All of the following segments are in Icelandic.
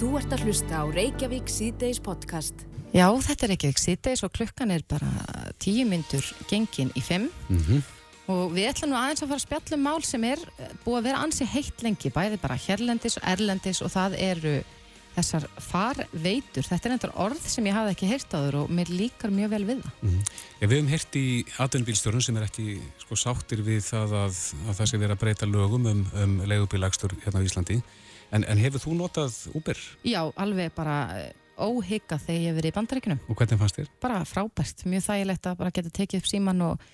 Þú ert að hlusta á Reykjavík síðdeis podcast. Já, þetta er Reykjavík síðdeis og klukkan er bara tíu myndur gengin í fimm Mhm. og við ætlum nú aðeins að fara að spjalla um mál sem er eh, búið að vera ansi heitt lengi, bæði bara hérlendis og erlendis og það eru þessar farveitur. Þetta er eitthvað orð sem ég hafði ekki heyrt áður og mér líkar mjög vel við það. Já, við hefum heyrt í atvinnbílstjórun sem er ekki sko, sáttir við það að, að það sé verið að breyta lögum um, um leigubílagstur hérna á Íslandi. En, en hefur þú notað Uber Já, alveg bara eh, óhygga þegar ég hef verið í bandaríkunum. og hvernig fannst þér? Bara frábært, mjög þægilegt að bara geta tekið upp síman og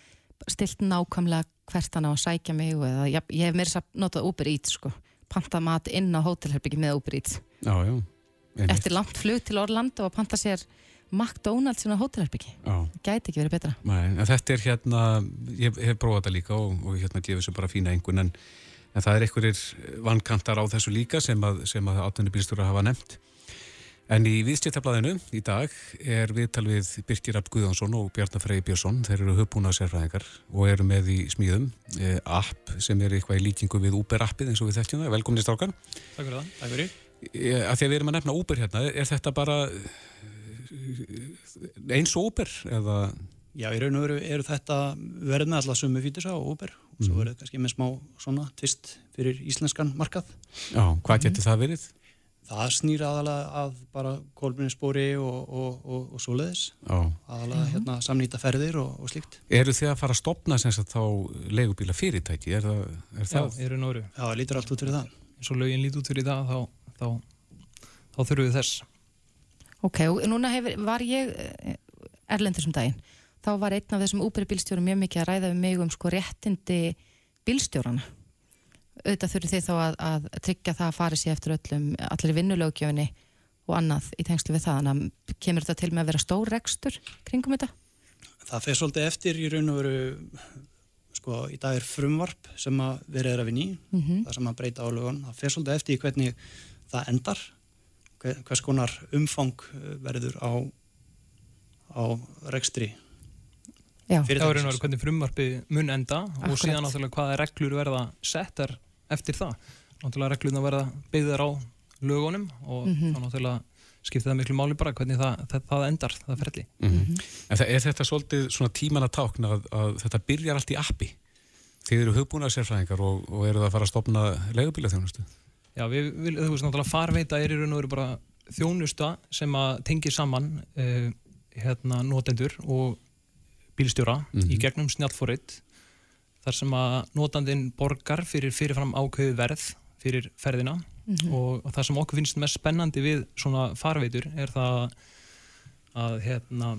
stilt nákvæmlega hvert hann á að sækja mig og eða, ég, ég hef þess að notað Uber Eats sko. panta mat inn á hótelherbyggi með Uber Eats. Já, já. einmitt. Eftir langt flug til Orlando og panta sér McDonalds inn á hótelherbyggi. Já. Gæti ekki verið betra. Nei, en þetta er hérna, ég hef prófað þetta líka og, og hérna gefur þessu bara fína engun en, en það er einhverjir vankantar á þessu líka sem að, sem að atvinnubílstjóra hafa nefnt. En í viðstjættablaðinu í dag er viðtal við Birkir Rapp Guðjónsson og Bjarnar Frey Björnsson. Þeir eru höfbúna sérfræðingar og eru með í smíðum eh, app sem er eitthvað í líkingu við Uber appið eins og við þekkjum það. Velkominni strákar. Takk fyrir það, takk fyrir. Eh, að við erum að nefna Uber hérna, er þetta bara eh, eins og Uber eða... Já, í raun og veru eru þetta verið með alltaf sumu fítis á Uber og svo Mhm. verið þetta kannski með smá svona tvist fyrir íslenskan markað. Já, hvað getur það verið? Það snýr aðalega að bara kólminnispori og, og, og, og svoleiðis. Já. Aðalega hérna samnýta ferðir og, og slíkt. Eru þið að fara að stopna sem sagt þá leigubíla fyrirtæki? Er það? Er Já, það? raun og veru. Já, það lítur allt út fyrir það. Og lögin lít út fyrir það, þá, þá, þá þurfum við þess. Ok, og núna hefur, var ég eh, erlendur sem daginn. Þá var einn af þessum Uber bílstjórum mjög mikið að ræða við mig um sko réttindi bílstjórana. Auðvitað þurfi þið þá að, að tryggja það að fari sér eftir öllum, allir vinnulögjöfinni og annað í tengslu við það. Að kemur þetta til með að vera stór rekstur kringum þetta? Það fer svolítið eftir í raun og veru, sko, í dag er frumvarp sem að verið er að vinni, mm Mhm. það sem að breyta álögun. Það fer svolítið eftir hvernig það endar, hver- hvers konar umfang eh, verður á, á rekstri. Já. Já, og hvernig frumvarpi mun enda og Akkúrat. síðan náttúrulega hvaða reglur verða settar eftir það. Náttúrulega reglurna verða byggðar á lögunum og Mhm. þá náttúrulega skiptir það miklu máli bara hvernig það, það, það endar, það ferli. Mhm. En það, er þetta svolítið svona tíman að tákna að, að þetta byrjar allt í appi? Þið eru hugbúna sérfræðingar og, og eru það að fara að stopna leigubíla þjónustu? Já, við, við, þú veist náttúrulega farveita er í raun og veru bara þjónusta sem að tengir saman uh, hérna notendur og bílstjóra Mhm. í gegnum snjallfórit þar sem að notandinn borgar fyrir fyrirfram ákveðu verð fyrir ferðina Mhm. og, og það sem okkur finnst mest spennandi við svona farveitur er það að hérna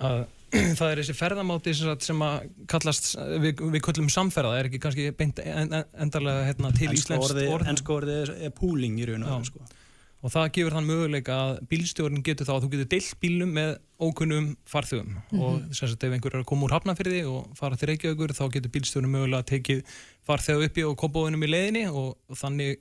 að það er þessi ferðamáti sem, sagt sem að kallast, við, við köllum samferða, það er ekki kannski beint en, en, endarlega hérna, til íslenskt orð enska orðið er, er pooling í raun og veru, sko. Og það gefur þann möguleika að bílstjórn getur þá að þú getur deilt bílnum með ókunnum farþugum Mhm. og sem sagt ef einhver er að koma úr hafnafyrði og fara til Reykjavíkur þá getur bílstjórn mögulega tekið farþegu uppi og kópáðunum í leiðinni og, þannig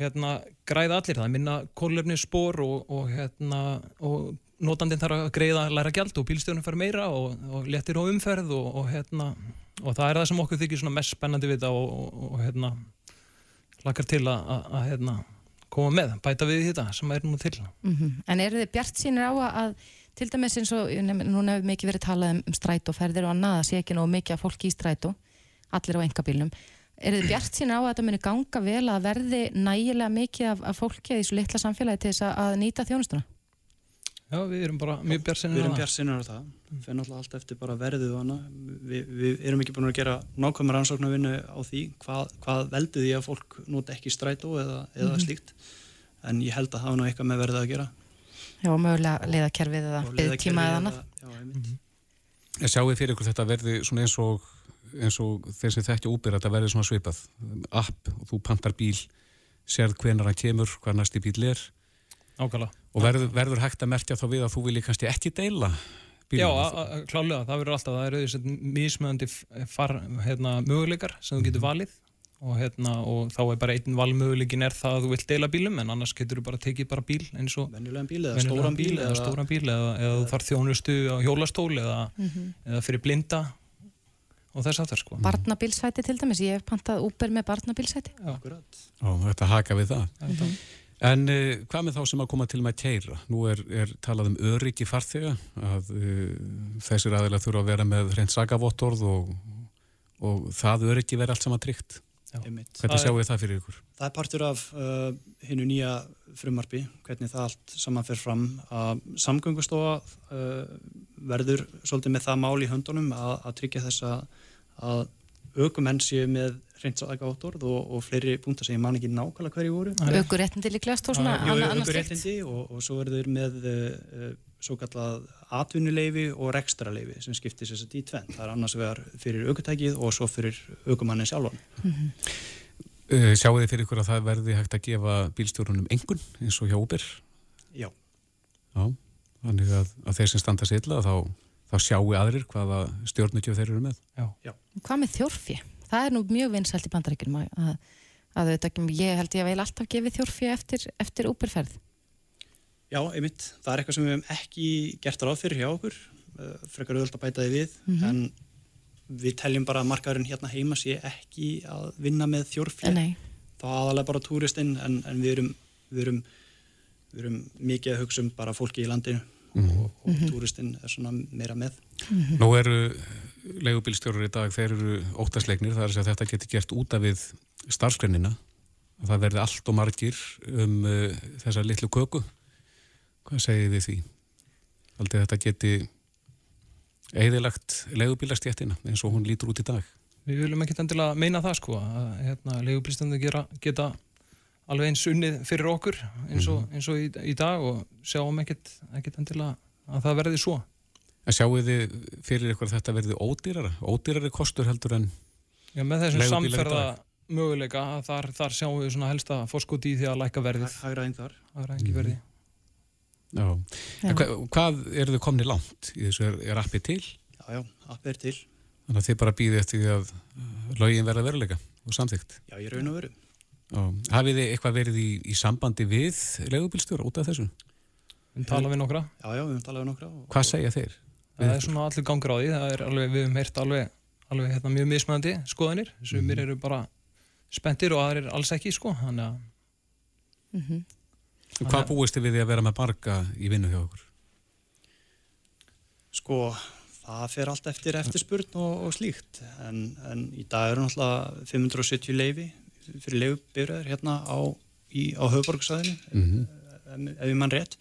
hérna græða allir, það minna kólefni spór og, og hérna og notandinn þarf að greiða læra gjald og bílstjórnum fær meira og, og letir á umferð og, og hérna og það er það sem okkur þykir mest spennandi við þetta og, og, og hérna lakar til að, að, að hérna, koma með, bæta við þetta sem er nú til. Mm En eru þið bjart sínir á að, að til dæmis eins og, núna hefur mikið verið talað um, um strætóferðir og annað að sé ekki nóg mikið af fólki í strætó, allir á engabílnum. Eru þið bjart sínir á að þetta muni ganga vel að verði nægilega mikið af, af fólki í þessu litla samfélagi til þess að, að nýta þjónustuna? Já, við erum bara mjög Við á erum það. bjartsinir á það. Fyrir náttúrulega allt eftir bara verðið og hana. Vi, við erum ekki búin að gera nákvæmur rannsóknarvinnu á því hvað, hvað veldur því að fólk nota ekki strætó eða, eða Mhm. slíkt. En ég held að það hafa nú eitthvað með verðið að gera. Já, mögulega leiðakerfið eða Og byggð tíma leiðakerfið eða annað. Já, einmitt. En sjáu þið fyrir ykkur þetta verði svona eins og, eins og þeir sem þekkja Uber, þetta verði svona svipað. App og þú pantar bíl, sérð hvenar hann kemur, hvað næsti bíl er. Ákala. Og verður, verður hægt að merkja þá við að þú vilji kannski ekki deila Já, bílnum? a- a- klálega, það verður alltaf, það eru þessi mismöðandi far, hérna, möguleikar sem þú getur valið og, hérna, og þá er bara einn valmöguleikin er það að þú vilt deila bílum en annars getur þú bara tekið bara bíl eins og venjulegan bíl eða stóran bíl eða, eða- stóran bíl eða, eða þú þarf þjónustu á hjólastól eða, Mhm. eða fyrir blinda og þess aftur sko Barnabílsæti til dæmis, ég hef pantað Uber með barnabílsæti. Já. Akkurat. Ó, þetta haka við það. Mhm. En uh, hvað með þá sem að koma til með að keira? Nú er, er talað um öryggi farþega að uh, þessir aðeila þurfa að vera með hreint sagavottorð og, og það öryggi veri allt saman tryggt. Hvernig sjáu þið það fyrir ykkur? Það er partur af uh, hinnu nýja frumarpi, hvernig það allt saman fer fram að samgöngustofa uh, verður svolítið með það mál í höndunum að, að tryggja þess að aukumenn séu með reynsagáttorð og, og fleiri punktar sem ég man ekki nákvæmlega hverju voru. Aukur réttindi líklegast og svona annað annað slíkt. aukuréttindi og, og svo eru þeir með uh, svo kallað atvinnuleifi og rekstraleifi sem skiptir sér í tvenn. Það er annars vegar fyrir aukutækið og svo fyrir aukumannin sjálfan. Uh, sjáu þið fyrir ykkur að það verði hægt að gefa bílstjórunum engun eins og hjá Uber? Já. Já, þannig að, að þeir sem standa sér illa þá, þá sjáu aðrir hvaða stjórnugjöf þeir eru með. Hvað með þjórfi? Það er nú mjög vinsælt í bandaríkjum að, að, að auðvitað, ég held ég að vel alltaf gefið þjórfi eftir, eftir úperferð. Já, einmitt. Það er eitthvað sem við hefum ekki gert ráð fyrir hjá okkur. Uh, frekar auðvitað að bæta því við. Mhm. En við teljum bara að markaðurinn hérna heima sé ekki að vinna með þjórflér. Nei. þá aðalega bara túristinn en, en við, erum, við, erum, við erum mikið að hugsa um bara fólki í landinu og, og Mhm. túristinn er svona meira með Nú eru leigubílstjórar í dag, þeir eru óttaslegnir, það er að þetta geti gert út af við starfsgreinina, að það verði allt og margir um uh, þessa litlu köku. Hvað segir við því? Aldrei þetta geti eðilagt leigubílastjættina eins og hún lítur út í dag. Við viljum ekki endilega meina það sko að hérna, leigubilstöndu geta alveg eins unnið fyrir okkur eins og, eins og í, í dag og sjáum ekkit endilega að það verði svo. En sjáu þið fyrir ykkur að þetta verði ódýrara, ódýrari kostur heldur en Já, með þessum samferða möguleika að þar, þar sjáum við svona helsta fórskóti í því að læka verðið. Hagraðing þar. Hagraðing verði. Já. En hva, hvað eru þið komni langt í þessu? Er, er appi til? Já, já, appið er til. Þannig að þið bara býði eftir því að lögin verða veruleika og samþygt. Já, ég raun og veru. Já. Hafið þið eitthvað verið í, í sambandi við leigubílstjóra út af þessu? Við tala við nokkra. Já, já, við höfum talað við nokkra. Og, Hvað segja þeir? Það er svona allir gangur á því, það er alveg, við höfum heyrt alveg, alveg hérna, mjög mismöðandi skoðanir, sumir eru bara spenntir og aðrir alls ekki sko, þannig að Mhm. Hvað búist þið við því að vera með barga í vinnu hjá okkur? Sko, það fer allt eftir eftirspurn og, og slíkt. En, en í dag eru náttúrulega 570 leifi fyrir leifubyrðar hérna á, í, á höfuborgsæðinu, Mhm. ef, ef ég mann rétt.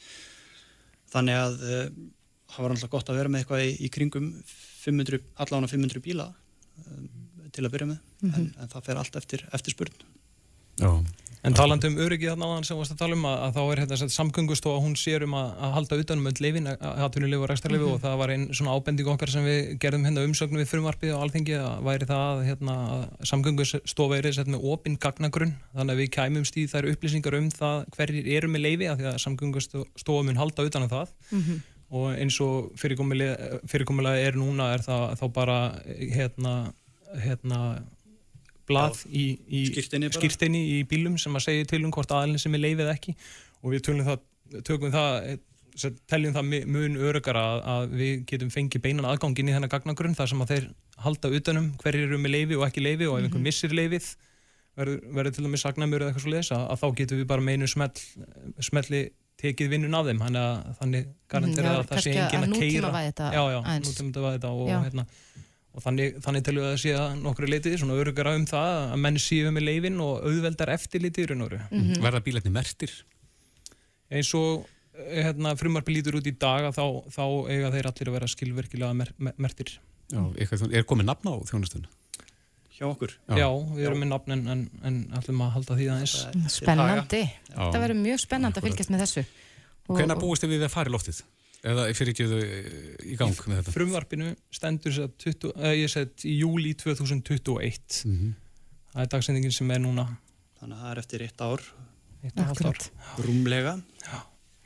Þannig að uh, það var náttúrulega gott að vera með eitthvað í, í kringum 500, allan 500 bíla um, til að byrja með. en, en það fer allt eftir eftirspurn. Já. En talandi um öryggi þarna áðan sem varst að tala um að, að þá er hérna samgöngustofa, hún sér um að, að halda utanum öll leifin, hattunulegu og rekstarleifi Mhm. og það var einn svona ábending okkar sem við gerðum hérna umsögnu við frumarpið á alþingi að væri það að hérna, að samgöngustofa er sett með opinn gagnagrunn þannig að við kæmumst í þær upplýsingar um það hverjir eru með leifi af því að samgöngustofa mun halda utanum það Mhm. Og eins og fyrirkomulega, er núna er það þá bara hérna, hérna blað Já, í, í skírteini bara. skírteini í bílum sem að segja til um hvort aðalinn sem er leifið ekki. Og við tölum það, tökum það teljum það mun örugara að, að við getum fengið beinan aðgangin í þennan gagnagrunn þar sem að þeir halda utanum hverjir eru með leifi og ekki leifi og ef einhver missir leifið verður, verður til dæmis sagnamur eða eitthvað svo leiðis að, að þá getum við bara meinu smell, smelli tekið vinnun af þeim þannig að þannig garantera Já, að það sé að engin að keira já, já, aðeins. nútímavæða þetta og, Já. hérna, og þannig, þannig telur við að sé að nokkru leitið svona örugara um það að menn séu með leifin og auðveldar eftirlitið í raun og veru. Mhm. Verða bílarnir mertir? eins og eh, hérna, frumarpi lítur út í dag að þá, þá eiga þeir allir að vera skilverkilega mer, mer, mertir Já, eitthvað, er komið nafn á þjónustunni? Hjá okkur. já, við erum með nafn en, en, en ætlum að halda því aðeins Spennandi. Já. Það verður mjög spennandi að fylgjast með þessu. Hvenær búist þið við að fara í loftið? Eða fyrir ekki þau í gang með þetta? frumvarpinu stendur sér að 20, eh, ég sett í júli 2021 Mhm. það er dagsendingin sem er núna Þannig að það er eftir eitt ár, eitt og halvt ár rúmlega.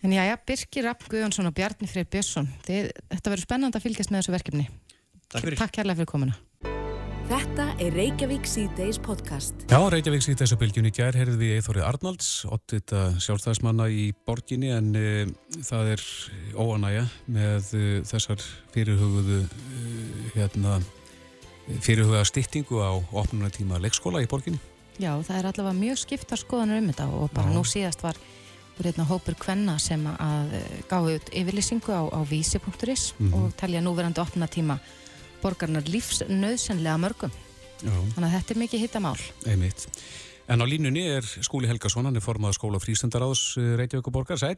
En já, já, Birkir Rapp Guðjónsson og Bjarni Freyr Björnsson. Þetta verður spennandi að fylgjast með þessu verkefni. Takk fyrir. Takk kærlega fyrir komuna. Þetta er Reykjavík C-Days podcast. Já, Reykjavík sýtt þessu bylgjun í gær heyrðu við Eithorið Arnalds, oddvita sjálfstæðismanna í borginni en uh, það er óanæja með uh, þessar fyrirhuguðu uh, hérna, fyrirhuga styttingu á opnunatíma leikskóla í borginni. Já, það er allavega mjög skiptar skoðanur um þetta og bara Já. nú síðast var úr einna hópur kvenna sem að eh, gáðu út yfirlýsingu á, á vísi.is Mhm. og telja núverandi opna tíma borgarnar lífsnauðsynlega mörgum. Já, Þannig að þetta er mikið hittamál. einmitt. En á línunni er Skúli Helgason, hann er formað skóla frístundaráðs Reykjavík borgar, sæl.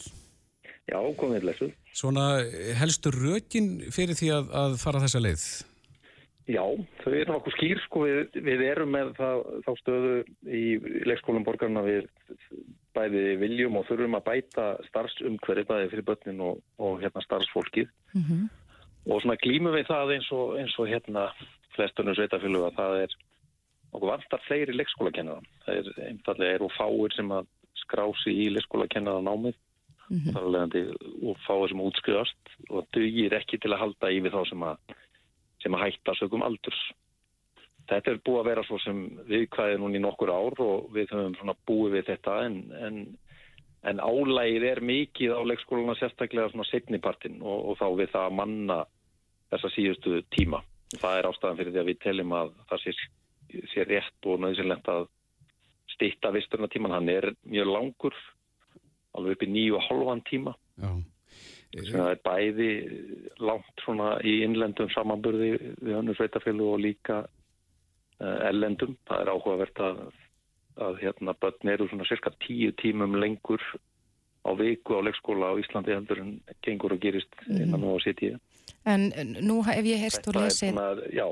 Já, komið lesuð. Svona eh, helstu rökin fyrir því að, að fara þessa leið? Já, þau eru nokkuð skýr sko, við, við erum með það, þá stöðu í leikskólum borgarna við bæði viljum og þurfum að bæta starfsumhverfi bæði fyrir börnin og, og hérna starfsfólkið Mm og svona glímum við það eins og, eins og hérna flestunum sveitafjölu að það er okkur vantar fleiri leikskólakennara. Það er einfallega eru fáir sem að skrási í leikskólakennara námið Mhm. þar alvegandi og fáir sem útskriðast og dugir ekki til að halda í við þá sem að, sem að hætta sögum aldurs. Þetta er búið að vera svo sem viðkvæði núna í nokkur ár og við höfum svona búið við þetta en, en, en álægið er mikið á leikskóluna sérstaklega svona setnipartin og, og þá við það að manna þessa síðustu tíma. Það er ástæðan fyrir því að við teljum að það sé, sé rétt og nöðsynlegt að stýtta visturna tíman. Hann er mjög langur, alveg upp í nýju og hálfan tíma. Já. það er bæði langt svona í innlendum samanburði við önnur sveitafélag og líka ellendum. Það er áhugavert að, að hérna börn eru svona cirka tíu tímum lengur á viku á leikskóla á Íslandi heldur en gengur og gerist innan nú á sitt En eh, nú hef ég heyrst og lesið... svona, já,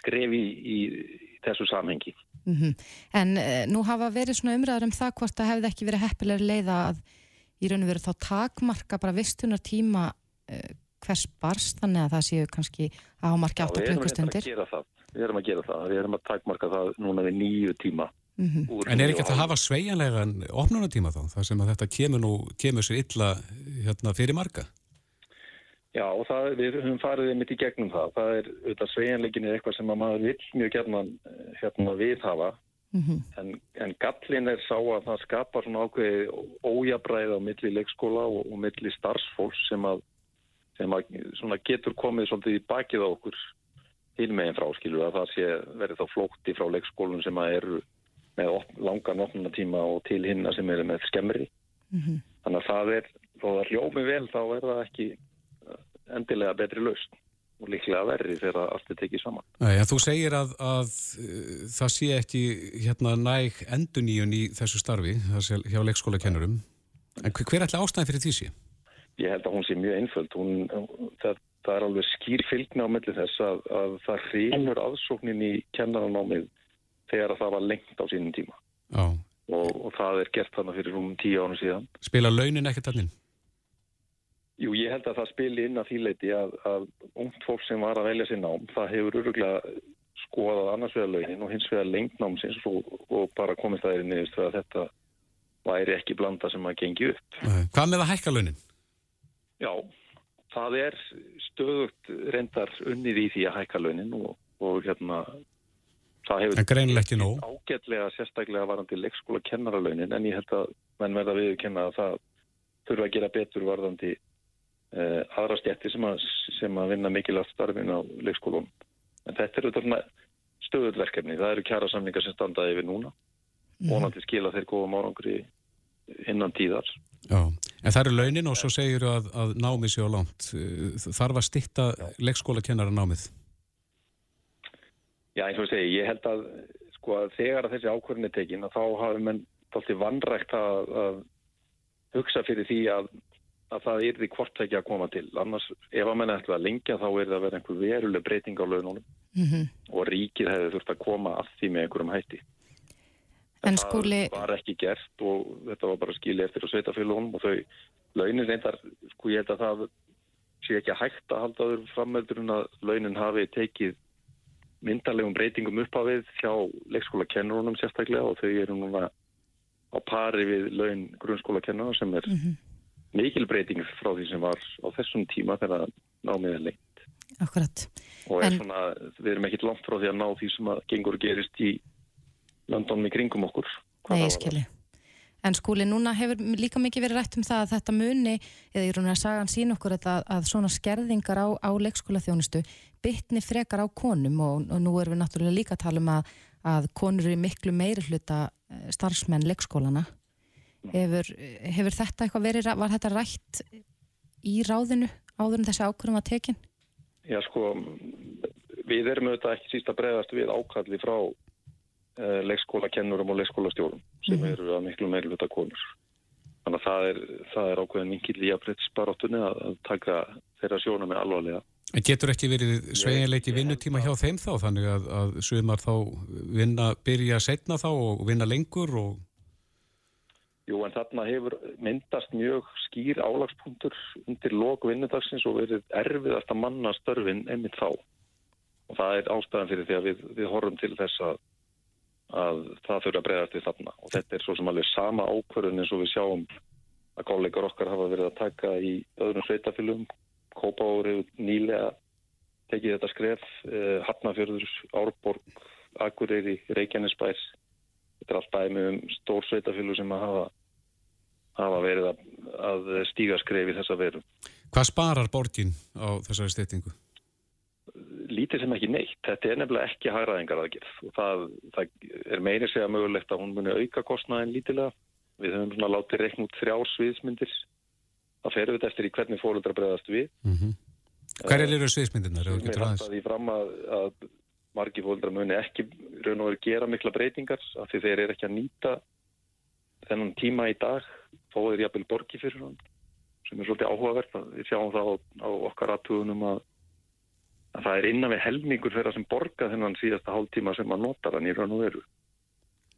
skref í, í, þessu samhengi. Mm En uh, nú hafa verið svona umræður um það hvort það hefði ekki verið heppilega leiða að í raun og veru þá takmarka bara vistunar tíma uh, hvers barst þannig að það séu kannski ámarki Já, 8 við erum reyndar klukkustundir. Við erum að gera það. Við erum að takmarka það núna við nýju tíma. Mm úr En er ekki hægt að hafa sveigjanlegan opnunatíma þá? Það sem að þetta kemur nú, kemur sér illa hérna, fyrir marga? Já, og það, við höfum farið einmitt í gegnum það. Það er auðvitað sveigjanleikin er eitthvað sem að maður vill mjög gerðan hérna viðhafa. -hmm. En, en gallin er sá að það skapar svona ákveði ójabræð á milli leikskóla og, og milli starfsfólks sem að, sem að svona getur komið svolítið í bakið á okkur hinmegin fráskilu að það sé verið þá flótti frá leikskólum sem að eru með langan opnunatíma og til hinna sem eru með skemmri. Mhm. Þannig að það er, þó það hljómi vel, þá er það ekki eh, endilega betri lausn og líklega verri þegar allt er tekið saman. Nei, en þú segir að, að uh, það sé ekki hérna, næg enduníun í þessu starfi hjá leikskólakennurum. En hver, hver ætla ástæðin fyrir því sé? Ég held að hún sé mjög einföld. Hún, það, það er alveg skýr fylgna á milli þess að, að það hrýnur aðsóknin í kennaranámið þegar það var lengt á sínum tíma. Og, og það er gert þarna fyrir rúmum tíu ánum síðan. Spila launin ekkert allir? Jú, ég held að það spili inn að því leiti að, að ungt fólk sem var að velja sér nám, það hefur öruglega skoðað annars vegar launin og hins vegar lengt námsins og, og bara komist að niðurst að þetta væri ekki blanda sem að gengi upp. Hvað með að hækka launin? Já, það er stöðugt reyndar unnið í því að hækka launin og, og hérna það hefur En greinilega ekki nóg. ágætlega sérstaklega varandi leikskóla kennaralaunin en ég held að menn verða við að kenna að það þurfa að gera betur varðandi uh, aðra stjætti sem, að- sem að vinna mikilvægt starfin á leikskólum. En þetta er auðvitað svona stöðuð verkefni. Það eru kjara samlingar sem standaði yfir núna. Vonandi skila þeir góðum árangri innan tíðar. Já. En það eru launin og svo segir að, að námið sé á langt. Uh, Þarf að stitta leikskólakennara námið? Já, eins og ég segi, ég held að, sko, að þegar að þessi ákvörðin er tekin að þá hafi menn tólti vannrægt að, að hugsa fyrir því að, að það er því hvort ekki að koma til. Annars, ef að menn ætla að lengja þá er það að vera einhver veruleg breyting á laununum Mm og ríkið hefði þurft að koma að því með einhverjum hætti. En það skúli, var ekki gert og þetta var bara skilið eftir á sveitafélagunum og þau launin reyndar, sko ég held að það sé ekki að hægt að halda þau frammeldur en að launin hafi tekið myndarlegum breytingum upp á við hjá leikskóla kennurunum sérstaklega og þau eru núna á pari við laun grunnskóla kennurunum sem er mikil breyting frá því sem var á þessum tíma þegar námið er lengt akkurat. og er En- svona, við erum ekkit langt frá því að ná því sem að gengur gerist í landunum í kringum okkur. Nei, ég skilji. En skúli, núna hefur líka mikið verið rætt um það að þetta muni, eða ég raunar að sagan sín okkur að, að svona skerðingar á, á leikskóla þjónustu bytni frekar á konum og, og nú erum við náttúrulega líka að tala um að, að konur eru í miklu meiri hluta eh, starfsmenn leikskólana hefur, hefur þetta eitthvað verið var þetta rætt í ráðinu áður en þessi ákvörðum var tekin? Já sko, við erum auðvitað ekki síst að bregðast við ákalli frá leikskólakennurum og leikskólastjórum sem Mhm. eru að miklu meiri hluta konur. Þannig að það er, það er ákveðin mingill í að, að taka þeirra sjóna með alvarlega. En getur ekki verið sveigjanleiki vinnutíma hjá þeim þá, þannig að, að sumar þá vinna, byrja setna þá og vinna lengur og... Jú, en þarna hefur myndast mjög skýr álagspunktur undir lok vinnudagsins og verið erfiðast að manna störfin einmitt þá. Og það er ástæðan fyrir því að við, við horfum til þess að, að það þurfa að breyðast við þarna. Og þetta er svo sem alveg sama ákvörðun eins og við sjáum að kollegar okkar hafa verið að taka í öðrum sveitafylgum. Kópári nýlega tekið þetta skref, eh, Hafnafjörður, Árborg, Akureyri, Reykjanesbær. Þetta er allt dæmi um stór sveitafylgur sem að hafa, hafa verið að, að stíga skref í þessa veru. Hvað sparar borgin á þessari styrtingu? Lítið sem ekki neitt. Þetta er nefnilega ekki hægraðingar aðgerð og það, það er meiri segja mögulegt að hún muni auka kostnaðin lítilega. Við höfum svona látið reikn út þrjár sviðsmyndir. Það fer við eftir í hvernig fólundra bregðast við. Mm -hmm. Hverjar eru sviðsmyndirnar? aðeins? halda því fram að, að margi fólundra muni ekki raun og veru gera mikla breytingar af því þeir eru ekki að nýta þennan tíma í dag er jafnvel borgi fyrir hann sem er svolítið áhugavert við sjáum það á, á okkar aðtugunum að, að það er innan við helmingur þeirra sem borga þennan síðasta hálftíma sem að nota hann í raun og veru.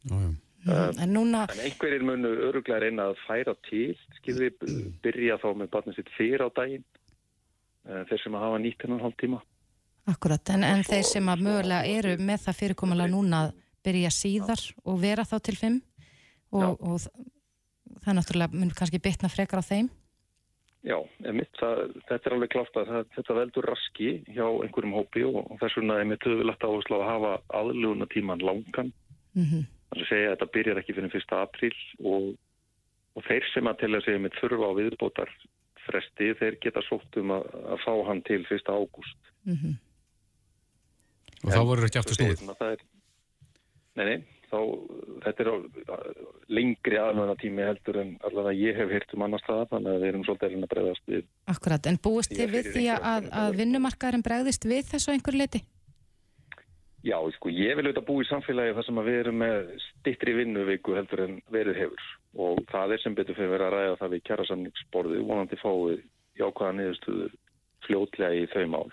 Já, já. Mm, en núna, En einhverjir munu öruglega reyna að færa til, skilði, byrja þá með barnið sitt fyrir á daginn, eh, þeir sem að hafa nýtt hennan hálftíma. akkurat, en, en þeir sem að mögulega eru með það fyrirkomulega núna að byrja síðar og vera þá til fimm og, og það er náttúrulega mun kannski bitna frekar á þeim Já, emitt, það, þetta er alveg klátt að þetta veldur raski hjá einhverjum hópi og, og þess vegna er mér töðulegt áherslu að hafa aðluguna tíman langan. mm Þannig að segja að þetta byrjar ekki fyrir 1. apríl og, og þeir sem að að segja með þurfa á viðbótar fresti, þeir geta sótt um að, að fá hann til 1. ágúst. -hmm. Og þá voru ekki aftur snúið. Nei, nei, þá, þetta er á, lengri aðluna tími heldur en allavega ég hef heyrt um annar staða, þannig að við erum svolítið að bregðast við. Akkurat, en búist þið við því að, að vinnumarkaðurinn bregðist við þessu á einhverju leiti? Já, sko, ég vil auðvitað búa í samfélagi þar sem að við erum með stittri vinnuviku heldur en verið hefur og það er sem betur fyrir að ræða það við kjærasamningsborði vonandi fáið jákvæða niðurstöðu fljótlega í þau mál.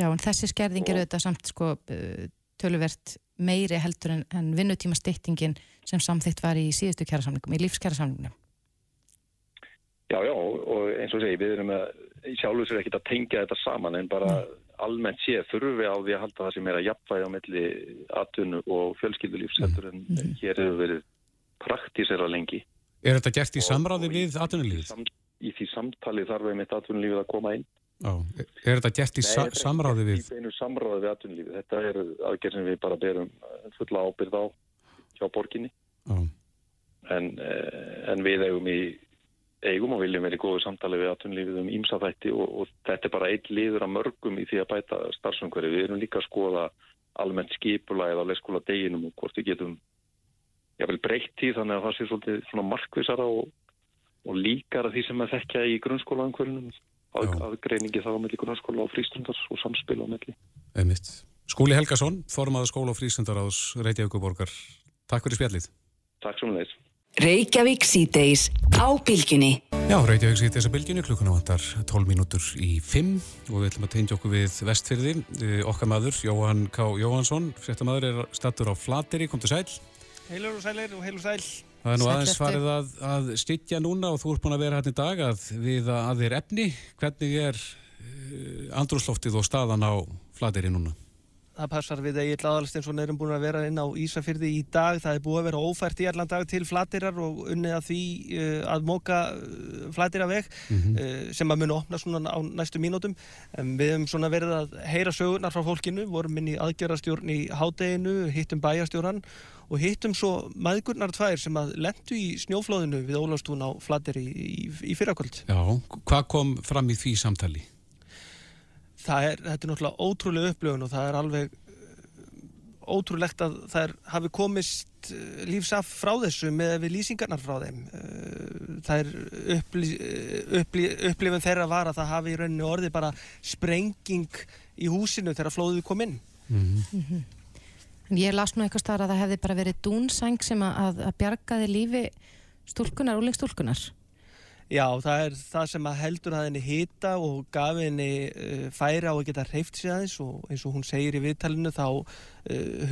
Já, en þessi skerðing er auðvitað samt sko uh, töluvert meiri heldur en, en vinnutíma styttingin sem samþygt var í síðustu kjærasamningum, í lífskjærasamningum. Já, já, og eins og segi, við erum að sjálfur sér ekkit að tengja þetta saman en bara almennt sé þurfi á því að halda það sem er að jafnvægi á milli atvinnu og fjölskyldulífs heldur en hér hefur verið praktísera lengi. Er þetta gert í Og- samráði og í- við atvinnulífið? Í því samtali þarf einmitt atvinnulífið að koma inn. Já. Er þetta gert í sa þetta er samráði ekki við? Í beinu samráði við atvinnulífið. Þetta er aðgerð sem við bara berum eh, fulla ábyrð á hjá borginni. En, eh, en við eigum í eigum og viljum verið í góðu samtali við atvinnulífið um ímsa þætti og, og þetta er bara eitt liður af mörgum í því að bæta starfsumhverfi. Við erum líka að skoða almennt skipulagið á leikskóla deginum og hvort við getum jável breytt því þannig að það sé svolítið markvisara og, og líkara því sem að þekkja í grunnskólaumhverfinum að, Já. aðgreiningi þá á milli grunnskóla og frístundar og samspil á milli. Einmitt. Skúli Helgason, formaður skóla og frísundaráðs Reykjavíkuborgar. Takk fyrir spjallið. Takk sem leis. Reykjavík síðdeis á bylginni. Já, Reykjavík sýtt þessa bylginu, klukkuna vantar 12 mínútur í 5 og við ætlum að tengja okkur við vestfyrði. Eh, Okkar maður, Jóhann K. Jóhannsson, fréttamaður er stattur á Flateri, kom til sæl. Heilur og sælir og heilur sæl. Það er nú aðeins farið að, að stytja núna og þú ert búin að vera hérna í dag að við að þér efni. Hvernig er uh, andrúsloftið og staðan á Flateri núna? Það passar við Egil Aðalsteinsson erum búin að vera inn á Ísafyrði í dag. Það er búið að vera ófært í allan dag til flatirar og unnið að því uh, að móka uh, flatiraveg uh, sem að muni opna svona á næstu mínútum. Um, við hefum svona verið að heyra sögurnar frá fólkinu, vorum inn í aðgerastjórn í hádeginu, hittum bæjastjóran og hittum svo maðgurnar tvær sem að lendu í snjóflóðinu við Ólafstún á flatiri í, í, í fyrrakvöld. Já, hvað kom fram í því samtali? Það er, þetta er náttúrulega ótrúlega upplöfun og það er alveg uh, ótrúlegt að þær hafi komist uh, lífsaf frá þessu með við lýsingarnar frá þeim. Uh, það er uppli, uppli, upplifin þeirra var að það hafi í rauninu orði bara sprenging í húsinu þegar flóðið kom inn. Mm -hmm. Ég las nú eitthvað starf að það hefði bara verið dúnsæng sem að, að bjargaði lífi stúlkunar, úlingstúlkunar. Já, það er það sem heldur að henni hýta og gaf henni uh, færi á að geta hreift sig aðeins og eins og hún segir í viðtalinu þá uh,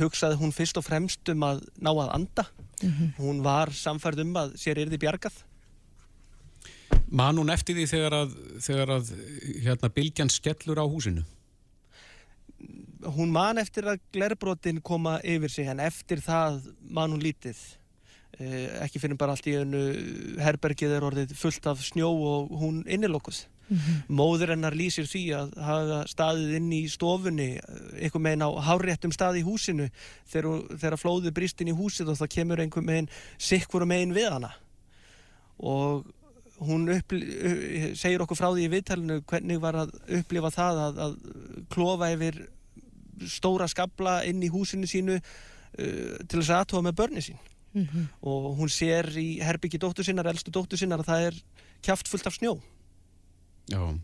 hugsaði hún fyrst og fremst um að ná að anda. Mm -hmm. Hún var samfærd um að sér er þið bjargað. Man hún eftir því þegar að, þegar að hérna, bylgjan skellur á húsinu? Hún man eftir að glerbrotin koma yfir sig en eftir það man hún lítið. Eh, ekki fyrir bara allt í önnu herbergið er orðið fullt af snjó og hún innilokkuð. Mm -hmm. móður hennar lýsir því að hafa staðið inn í stofunni einhver meginn á háréttum stað í húsinu. Þegar, þegar flóðu brist inn í húsið og það kemur einhver meginn sikkvuru meginn við hana. Og hún upplif, segir okkur frá því í viðtælinu hvernig var að upplifa það að, að klofa yfir stóra skabla inn í húsinu sínu uh, til þess aðtóa með börni sín mm -hmm. og hún sér í herbyggi dóttur sinnar, elstu dóttur sinnar að það er kjáft fullt af snjó. Já.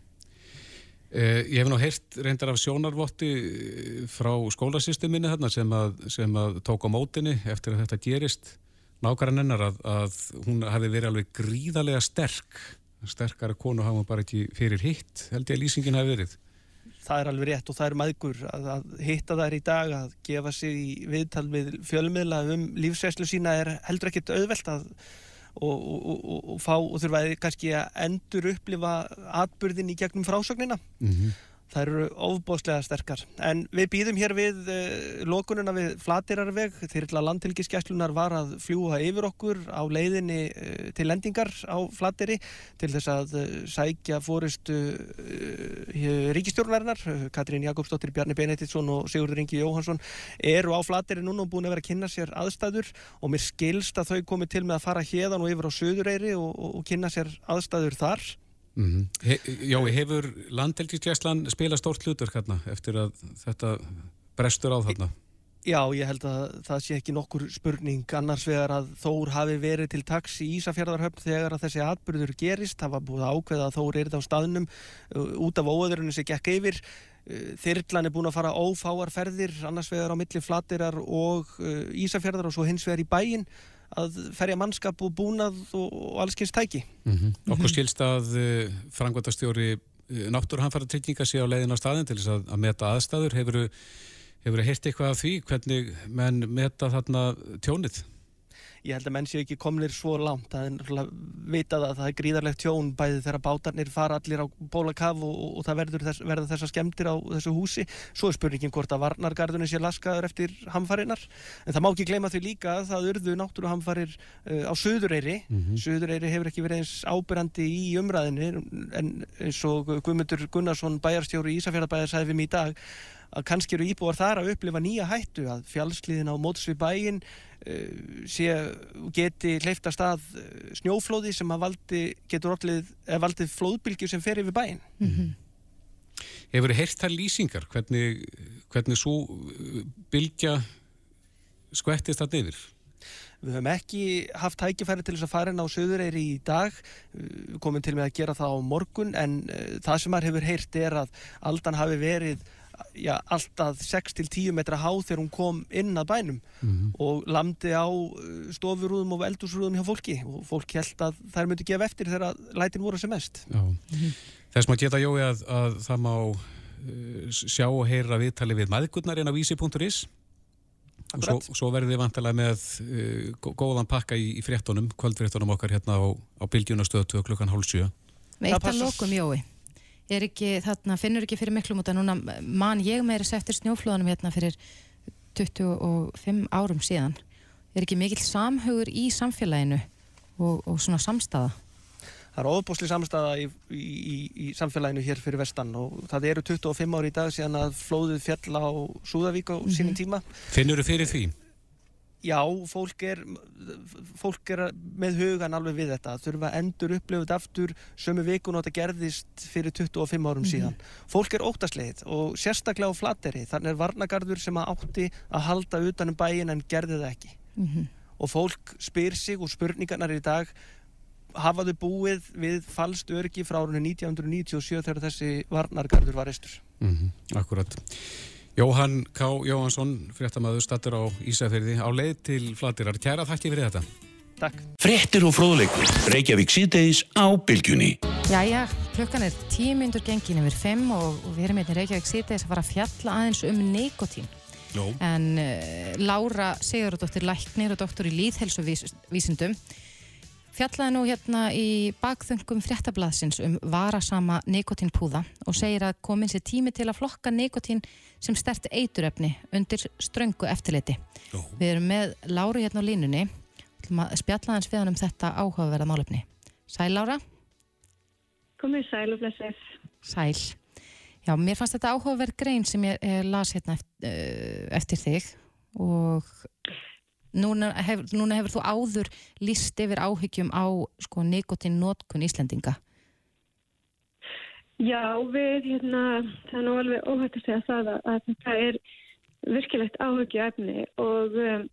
Eh, Ég hef nú heyrt reyndar af sjónarvotti eh, frá skólasysteminu hérna sem að, sem að tók á mótinni eftir að þetta gerist. Nákvæmlega nennar að, að hún hafi verið alveg gríðarlega sterk. Sterkara konu hafa bara ekki fyrir hitt held ég að lýsingin hafi verið það er alveg rétt og það er maðgur að, að hitta þær í dag að gefa sig í viðtal við fjölmiðla um lífsveislu sína er heldur ekkert auðvelt að og, og, og, og fá og þurfaði kannski að endur upplifa atbyrðin í gegnum frásögnina. Mm -hmm það eru ofbóðslega sterkar. En við býðum hér við uh, lokununa við Flatirarveg þeirrla landtilgiskeslunar var að fljúa yfir okkur á leiðinni uh, til lendingar á Flatiri til þess að uh, sækja fóristu ríkistjórnarinnar Katrín Jakobsdóttir, Bjarni Benediktsson og Sigurður Ingi Jóhansson eru á Flatiri núna og búin að vera að kynna sér aðstæður. Og mér skilst að þau komi til með að fara hérðan og yfir á Suðureyri og, og, og kynna sér aðstæður þar Mm -hmm. He, já, hefur landhelgisgæslan spila stórt hlutur hérna eftir að þetta brestur á þarna? Já, ég held að það sé ekki nokkur spurning annars vegar að Þór hafi verið til taks í Ísafjörðarhöfn þegar að þessi atbyrður gerist, það var búið ákveða að Þór er þetta á staðnum uh, út af óöðurinu sem gekk yfir uh, Þyrlan er búin að fara ófáar ferðir annars vegar á milli flatirar og uh, Ísafjörðar og svo hins vegar í bæin að ferja mannskap og búnað og, og allskynst tæki. Mm -hmm. Okkur skilst að uh, frangværtastjóri uh, náttúrhanfara trygginga sé á leiðin á staðin til þess að, að meta aðstæður. Hefur þau heirt eitthvað af því hvernig menn meta þarna tjónið? Ég held að menn séu ekki komnir svo langt. Það er vitað að það er gríðarlegt tjón bæði þegar bátarnir fara allir á bólakaf og, og, og það verður þess, verða þessar skemmtir á þessu húsi. Svo er spurningin hvort að varnargarðunni sé laskaður eftir hamfarinnar en það má ekki gleyma því líka að það urðu náttúruhamfarir uh, á Suðureyri. Mm -hmm. Suðureyri hefur ekki verið eins ábyrrandi í umræðinni en eins og Guðmundur Gunnarsson bæjarstjóru í Ísafjörðabæðar sæði við mig í dag að kannski eru íbúar þar að upplifa nýja hættu að fjallsliðin á mótsvið bæin sé, geti hleyft að stað uh, snjóflóði sem að valdi, getur orðlið, valdið flóðbylgjur sem fer yfir bæin. Mm -hmm. Hefur þið heyrt það lýsingar? Hvernig, hvernig svo bylgja skvettist það neyður? Við höfum ekki haft hækifæri til þess að fara inn á söðureyri í dag, við komum til með að gera það á morgun en það sem maður hefur heyrt er að aldan hafi verið já, alltaf 6-10 metra há þegar hún kom inn að bænum. Mm -hmm. og landi á uh, stofurúðum og eldúsrúðum hjá fólki. Og fólk held að þær myndi gefa eftir þegar lætin voru sem mest. Mm -hmm. Þess maður geta jói að, að það má uh, sjá og heyra viðtali við maðgurnar en á vísi.is og svo, svo verður við vantilega með uh, góðan pakka í, í fréttonum kvöldfréttonum okkar hérna á, á Bilgjunastöðu klukkan hálf 7 Með eitt að lokum jói ekki, þarna, finnur ekki fyrir miklum út að núna man ég meira eftir snjóflóðanum hérna fyrir 25 árum síðan er ekki mikill samhugur í samfélaginu og, og svona samstaða Það er ofbúsli samstaða í, í, í, í samfélaginu hér fyrir vestan og það eru 25 ári í dag síðan að flóðið fjall á Súðavík á mm -hmm. sínum tíma Finnur þú fyrir því? Já, fólk er, fólk er með hugan alveg við þetta, þurfa að endur upplöfut aftur sömu vikun og þetta gerðist fyrir 25 árum síðan. Mm -hmm. Fólk er óttaslegið og sérstaklega á flatteri, þannig er varnagarður sem að átti að halda utanum bæin en gerði það ekki. Mm -hmm. Og fólk spyr sig og spurningarnar í dag, hafaðu búið við falst örgi frá árunni 1997 þegar þessi varnargarður var reistur. Mm -hmm. Akkurat. Jóhann K. Jóhansson, fréttamaður, statur á Ísafjörði á leið til Flatirar. Kæra þakki fyrir þetta. Takk. Frettir og fróðleikur. Reykjavík síðdeis á Bilgjunni. Jæja, klukkan er tíu myndur gengin yfir fimm og við erum hérna í Reykjavík síðdeis að fara að fjalla aðeins um nikotín. Jó. En uh, Lára Sigurðardóttir Læknir og doktor í líðhelsuvísindum fjallaði nú hérna í bakþöngum fréttablaðsins um varasama nikotínpúða og segir að komin sér tími til að flokka nikotín sem stert eituröfni undir ströngu eftirliti. Jó. Við erum með Láru hérna á línunni að spjalla hans við hann um þetta áhugaverða málefni. Sæl Lára? Komið sæl og blessið. Sæl. Já, mér fannst þetta áhugaverð grein sem ég, ég las hérna eftir, eftir þig og núna, hef, núna hefur þú áður líst yfir áhyggjum á sko, nikotín nótkun Íslendinga. Já, við, hérna, það er nú alveg óhætt að segja það að, að þetta er virkilegt áhyggjuefni og, um,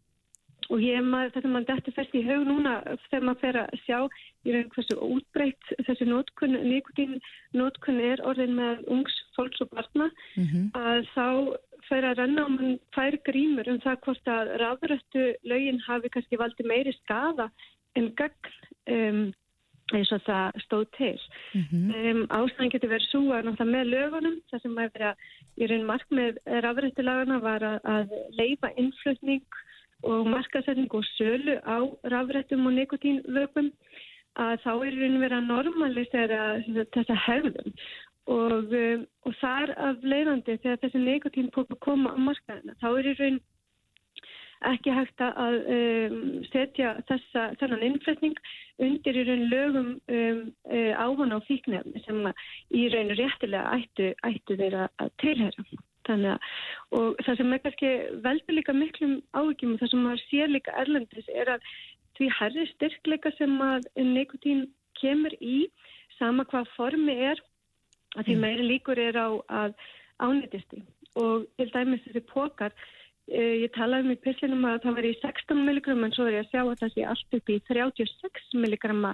og ég maður, þetta maður dætti fyrst í haug núna þegar maður fer að sjá í raun hversu útbreytt þessi nótkun, nikotín nótkun er orðin með ungs fólks og barna Mm -hmm. að þá fer að renna um hann fær grímur um það hvort að ráðrættu lögin hafi kannski valdi meiri skada en gagn um, eins og það stóð til. Mm Um, ástæðan getur verið að náttúrulega með lögunum, það sem að vera í raun markmið rafrættulagana var að, að leifa innflutning og markasetning og sölu á rafrættum og nikotínvöpum að þá er raun verið að normalisera þessa hegðum og, um, og þar af leiðandi þegar þessi nikotínpóku koma á markaðina þá er í raun ekki hægt að um, setja þessa, þennan innflutning undir í raun lögum um, uh, áhana á fíknefni sem í raun réttilega ættu, ættu þeirra að tilhera. Að, og það sem er kannski veldur líka miklum áhyggjum og það sem maður sér líka erlendis er að því herri styrkleika sem að nikotín kemur í, sama hvað formi er, að því meiri líkur er á að ánætisti og til dæmis þessi pókar Uh, ég talaði um í pillinum að það var í 16 mg en svo er ég að sjá að það sé allt upp í 36 mg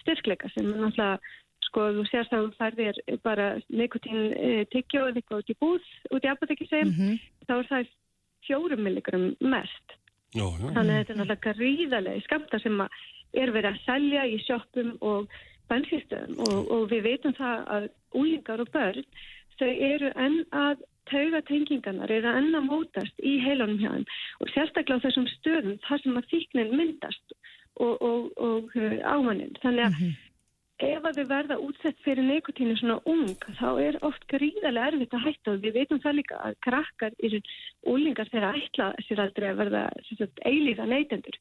styrkleika sem er náttúrulega, sko, þú sérst að þú færðir bara nikotín uh, tyggjó eða eitthvað út í búð, út í apotekki segjum, Mhm. þá er það 4 mg mest. Jó, já. Þannig að þetta er náttúrulega gríðarlega skamta sem er verið að selja í sjoppum og bensinstöðum og, og við veitum það að úlingar og börn, þau eru enn að tauga tengingarnar eru enn að mótast í heilunum hjá þeim og sérstaklega á þessum stöðum þar sem að fíknin myndast og, og, og uh, ámannin. Þannig að ef að þau verða útsett fyrir nikotínu svona ung, þá er oft gríðarlega erfitt að hætta og við veitum það líka að krakkar eru úlingar þegar ætla sér aldrei að verða eilíða neytendur.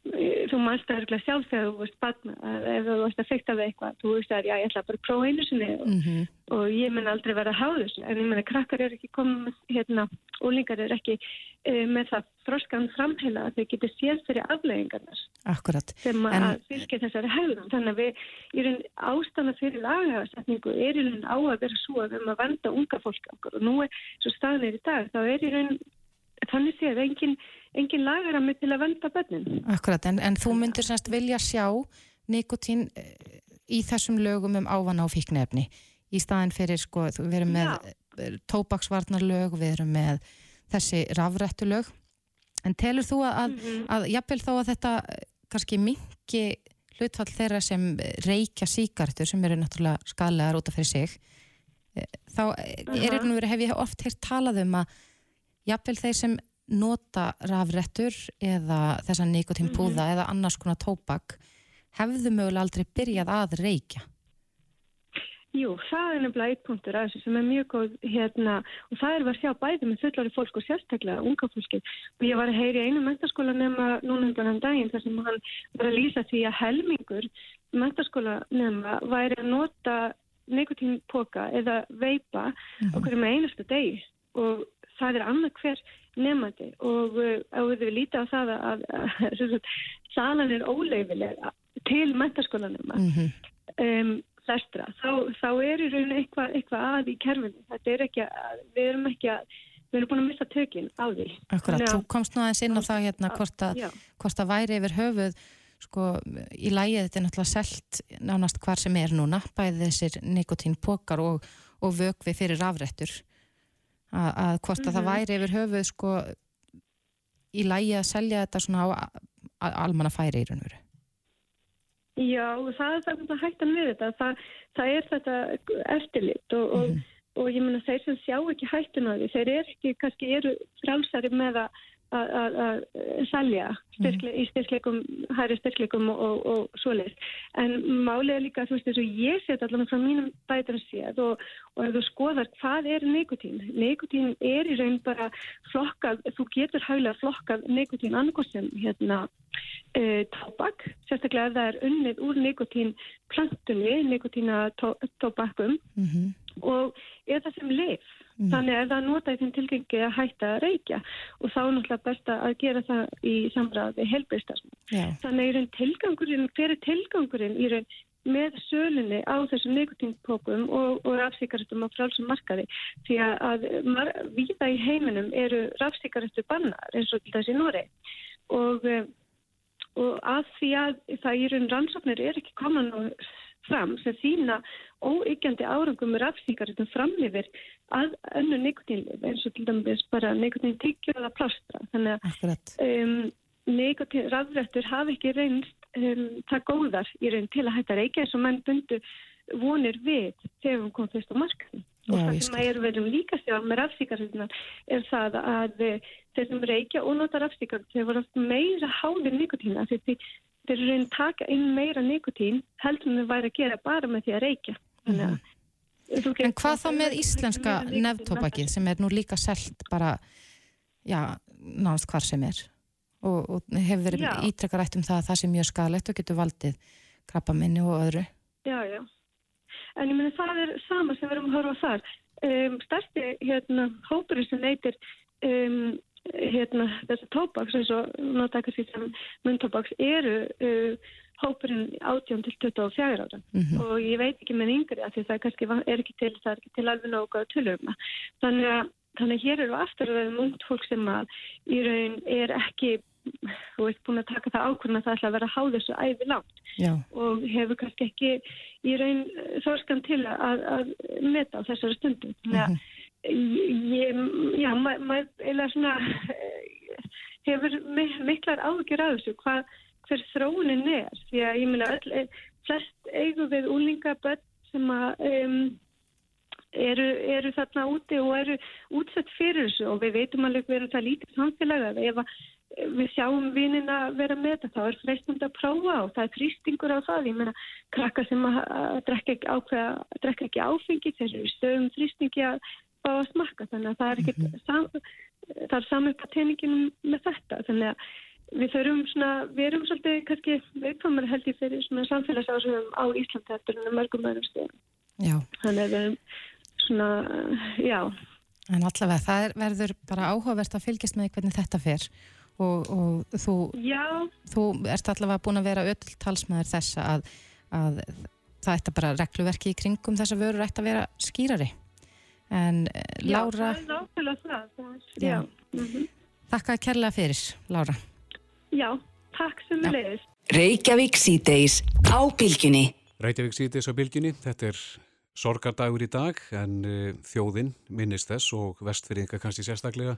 Eh, Þú mannst það örgulega sjálf þegar þú varst barn, að ef þú varst að fykta við eitthvað, þú veist að já, ég ætla bara að prófa einu sinni og, Mhm. og ég mun aldrei vera að þessu, en ég menna krakkar er ekki komið hérna, úlingar er ekki uh, með það þroskan framheila að þau getur séð fyrir afleggingarnar Akkurat. sem En- að fylgja þessari hegðun. Þannig að við, í raun ástæðan fyrir lagasetningu er í raun á að vera svo að við erum að venda unga fólk og nú er svo staðan er í dag, þá er í raun þannig séð engin, engin lagarami til að venda bönnin. Akkurat, en, en þú myndir semst vilja sjá nikotín eh, í þessum lögum um ávana og fíknefni í staðin fyrir, sko, við erum með eh, tóbaksvarnarlög, við erum með þessi rafrættulög en telur þú að, að, Mhm. að jafnvel þá að þetta eh, kannski mingi hlutfall þeirra sem reykja síkartur sem eru náttúrulega skalegar út af fyrir sig þá er Aha. nú verið, hef ég oft heyrt talað um að jafnvel þeir sem nota rafrettur eða þessa nikotínpúða eða annars konar tóbak hefðu mögulega aldrei byrjað að reykja. Jú, það er nefnilega eitt punktur að þessu sem er mjög góð hérna og það er að sjá bæði með fullari fólk og sérstaklega unga fólki og ég var að heyri einu mentaskóla nema núna undan hann daginn þar sem hann var að lýsa því að helmingur mentaskóla nema væri að nota nikotínpoka eða veipa Mhm. okkur með einastu degi og það er annað hver nefnandi og ef við lítið á það að, að, að salan er óleifilega til mentaskólanema mm -hmm. um, flestra, þá, þá er í rauninu eitthvað eitthva að í kerfinu. Þetta er ekki að, við erum ekki að við erum búin að missa tökinn á því. Akkurat, þú komst nú aðeins inn á það hérna hvort að, hvort að væri yfir höfuð sko í lægið þetta er náttúrulega selt nánast hvar sem er núna bæði þessir nikotínpokar og, og vögvi fyrir afrættur að, hvort að það mhm. væri yfir höfuð sko í lægið að selja þetta svona á almanna færi í raun og veru. Já, það er það að hættan við þetta. Það, það er þetta eftirlit og, mm -hmm. og, og ég menna þeir sem sjá ekki hættun á því, þeir eru ekki, kannski eru frálsari með að að salja styrkle, í styrkleikum, hæri styrkleikum og, og, og svoleiðis. En er líka, þú veist, þess að ég set allavega frá mínum að séð og, og ef þú skoðar hvað er nikotín, nikotín er í raun bara flokkað, þú getur hæglega flokkað nikotín annarkostum hérna e, tóbak, sérstaklega það er unnið úr nikotín plantunni, nikotína tó, tóbakum mm -hmm. og það sem leif Mm. Þannig er það nota í þeim tilgengi að hætta að reykja og þá er náttúrulega best að gera það í samræði helbriðstastum. Yeah. Þannig er tilgangurinn, hver er tilgangurinn í raun með sölunni á þessum nikotínpókum og, og rafsíkaretum á frálsum markaði því að, að mar, viða í heiminum eru rafsíkaretu bannar eins og þessi Nóri og, og að því að það í raun rannsóknir er ekki koman og fram sem þýna óyggjandi árangum með rafsíkaretum framlifir að önnu nikotínlif eins og til dæmis bara nikotín tyggjur eða plástra. Þannig að um, nikotín rafrættur hafi ekki reynst um, það góðar í raun til að hætta reykja eins og menn bundu vonir við þegar hún kom fyrst á markaðin og það sem að er verið um líka stjálf með rafsíkarnar er það að eh, þeir sem reykja og nota rafsíkar þeir voru meira hálir nikotína þeir, þeir eru raun taka inn meira nikotín heldur en þau væri að gera bara með því að reykja. Þannig að mm. En hvað þá með íslenska nefntópakið sem er nú líka selt bara, já, náðast hvar sem er og, og hefur verið ítrekkar ætt um það að það sé mjög skalett og getur valdið krabbaminni og öðru. Já, já. En ég menna það er sama sem við erum að horfa þar. Um, Stærsti hérna, hópurinn sem neytir um, hérna, þessar tópaks eins og náttúrulega sem muntópaks eru uh, hópurinn átjón til 24 ára mm -hmm. og ég veit ekki með yngri að því það kannski er ekki til, það er ekki til alveg nága tölurma. Þannig að, þannig að hér eru aftur að vera mungt fólk sem að í raun er ekki þú veist búin að taka það ákvörðan að það ætla að vera að há þessu æfi langt Já. og hefur kannski ekki í raun þorskan til að, að meta á þessari stundum. Þannig að -hmm. ég, já, maður eða svona hefur miklar ágjur af þessu hvað hver þróunin er. Því að ég minna öll, eh, flest eigum við úlingaböld sem að um, eru, eru þarna úti og eru útsett fyrir þessu. Og við veitum alveg verið það lítið samfélag að ef að við sjáum vinina vera með þetta þá er freistund að prófa og það er frýstingur á það. Ég meina krakka sem að, að drekka ekki, ákveða, drekka ekki áfengi þessu stöðum frýstingi að fá að smakka. Þannig að það er ekki mm -hmm. sam, það er samverka teiningin með þetta. Þannig að við þurfum svona, við erum svolítið kannski viðkvæmur held ég fyrir svona samfélagsásum á Íslandi eftir mörgum öðrum stegum. Já. Þannig að svona, já. En allavega, það er, verður bara áhugavert að fylgjast með hvernig þetta fer og, og þú, já. þú ert allavega búin að vera öll talsmaður þessa að, að það ætti bara regluverki í kringum þess að vörur ætti að vera skýrari. En Lára... Já, það er náttúrulega það. það já. Mm -hmm. Þakka kærlega fyrir, Lára. Já, takk sem við leiðist. Reykjavík síðdeis á bylginni. Reykjavík síðdeis á bylginni, þetta er sorgardagur í dag en uh, þjóðinn minnist þess og vestfyrringa kannski sérstaklega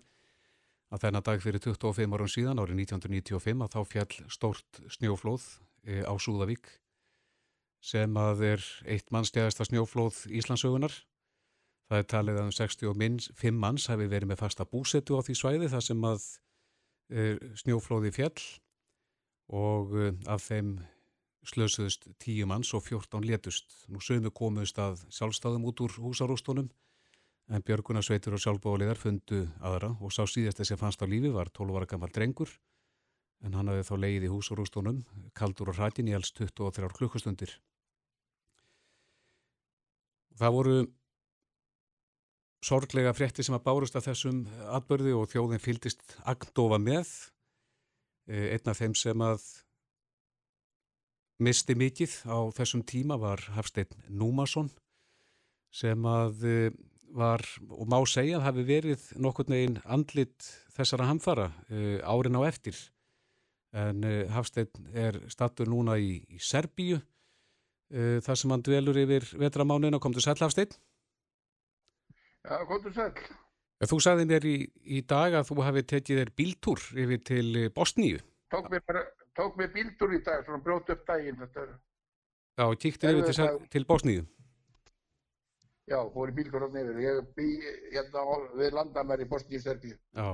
að þennan dag fyrir 25 árum síðan árið 1995 að þá fjall stórt snjóflóð uh, á Súðavík sem að er eitt mannstjæðasta snjóflóð Íslandsögunar. Það er talið að um 65 manns hafi verið með fasta búsetu á því svæði þar sem að Eh, snjóflóði fjall og eh, af þeim slösuðust tíu manns og fjórtán létust. Nú sögum við komuðust að sjálfstæðum út úr húsarústónum en Björgunarsveitur og sjálfbóliðar fundu aðra og sá síðast þess að fannst á lífi var 12 ára gammal drengur en hann hafði þá leið í húsarústónum kaldur og hrætin í alls 23 klukkustundir. Það voru sorglega frétti sem að bárust af þessum atbörði og þjóðin fylgist agndofa með. Eh, einn af þeim sem að misti mikið á þessum tíma var Hafstein Númason sem að eh, var, og má segja að hafi verið nokkur neginn andlit þessara hamfara uh, árin á eftir. En uh, Hafstein er stattur núna í, í Serbíu þar sem hann dvelur yfir vetramánuðin og kom til sæl Hafstein. Já, kom til sæl. Þú sagði mér í, í dag að þú hafi tekið þér bíltúr yfir til Bosníu. Tók mér, bara, tók mér bíltúr í dag, svona brjót upp daginn. Þetta er... Já, kíktir yfir til, til Bosníu. Já, fór í bíltúr á nefnir. Ég bý hérna við landamæri í Bosníu-Serbíu. Já,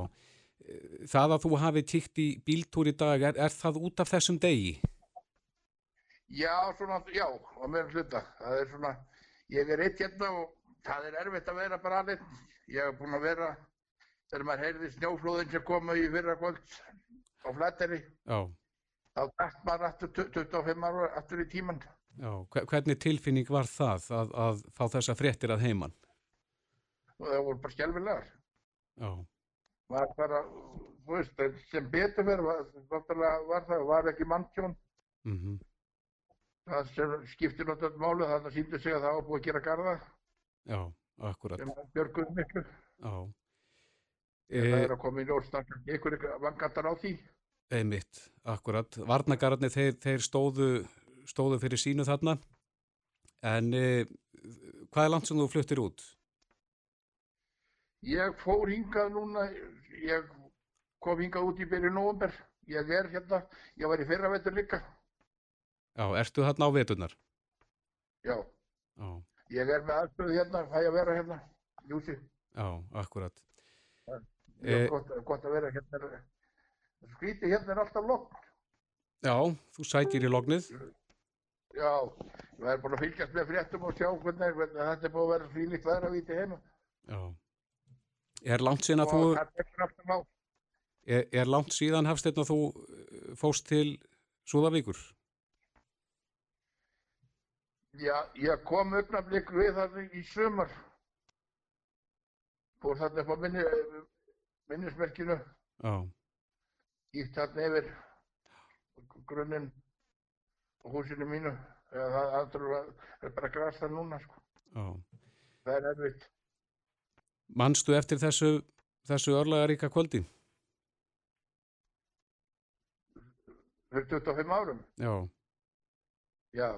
það að þú hafi tíkt í bíltúr í dag, er, er það út af þessum degi? Já, svona, já, á meðan hluta. Það er svona, ég er eitt hérna og það er erfitt að vera bara alveg. Ég hef búin að vera, þegar maður heyrði snjóflóðin sem komu í fyrra kvöld á flatteri. Já. Þá dætt maður aftur 25 ára aftur í tíman. Já, hvernig tilfinning var það að, að fá þessa fréttir að heiman? Það voru bara skjálfilegar. Já. Var bara, þú veist, sem betur fyrir var, var það, var ekki manntjón. Mm -hmm. Það skiptir náttúrulega málu, það síndi sig að það var búið að gera garda. Já, akkurat. Sem björguð miklu. Já. E... Það er að koma í ljósnakk, einhverju vangantar á því. Einmitt, akkurat. Varnagarðinni, þeir, þeir stóðu stóðu fyrir sínu þarna en eh, hvað er langt sem þú fluttir út? Ég fór hingað núna ég kom hingað út í byrju nógumber ég er hérna, ég var í fyrra vetur líka Já, ertu þarna á veturnar? Já, Já. Ég er með aðstöðu hérna fæ að vera hérna, Júsi Já, akkurat Það er gott, gott að vera hérna skríti hérna er alltaf lokn Já, þú sækir í lognið Já, ég væri búin að fylgjast með fréttum og sjá hvernig, hvernig þetta er búin að vera frílíkt væri að víti heima. Já. Er langt síðan að þú... Er, er langt síðan hafsteinn að þú fóst til Súðavíkur? Já, ég kom uppnaflik við það í sömur. Fór þarna upp á minni, minnismerkinu. Já. Ítt þarna yfir grunninn og húsinu mínu það er bara græst það núna sko. það er erfitt Manstu eftir þessu þessu örlagaríka kvöldi? Fyrir 25 árum? Já Já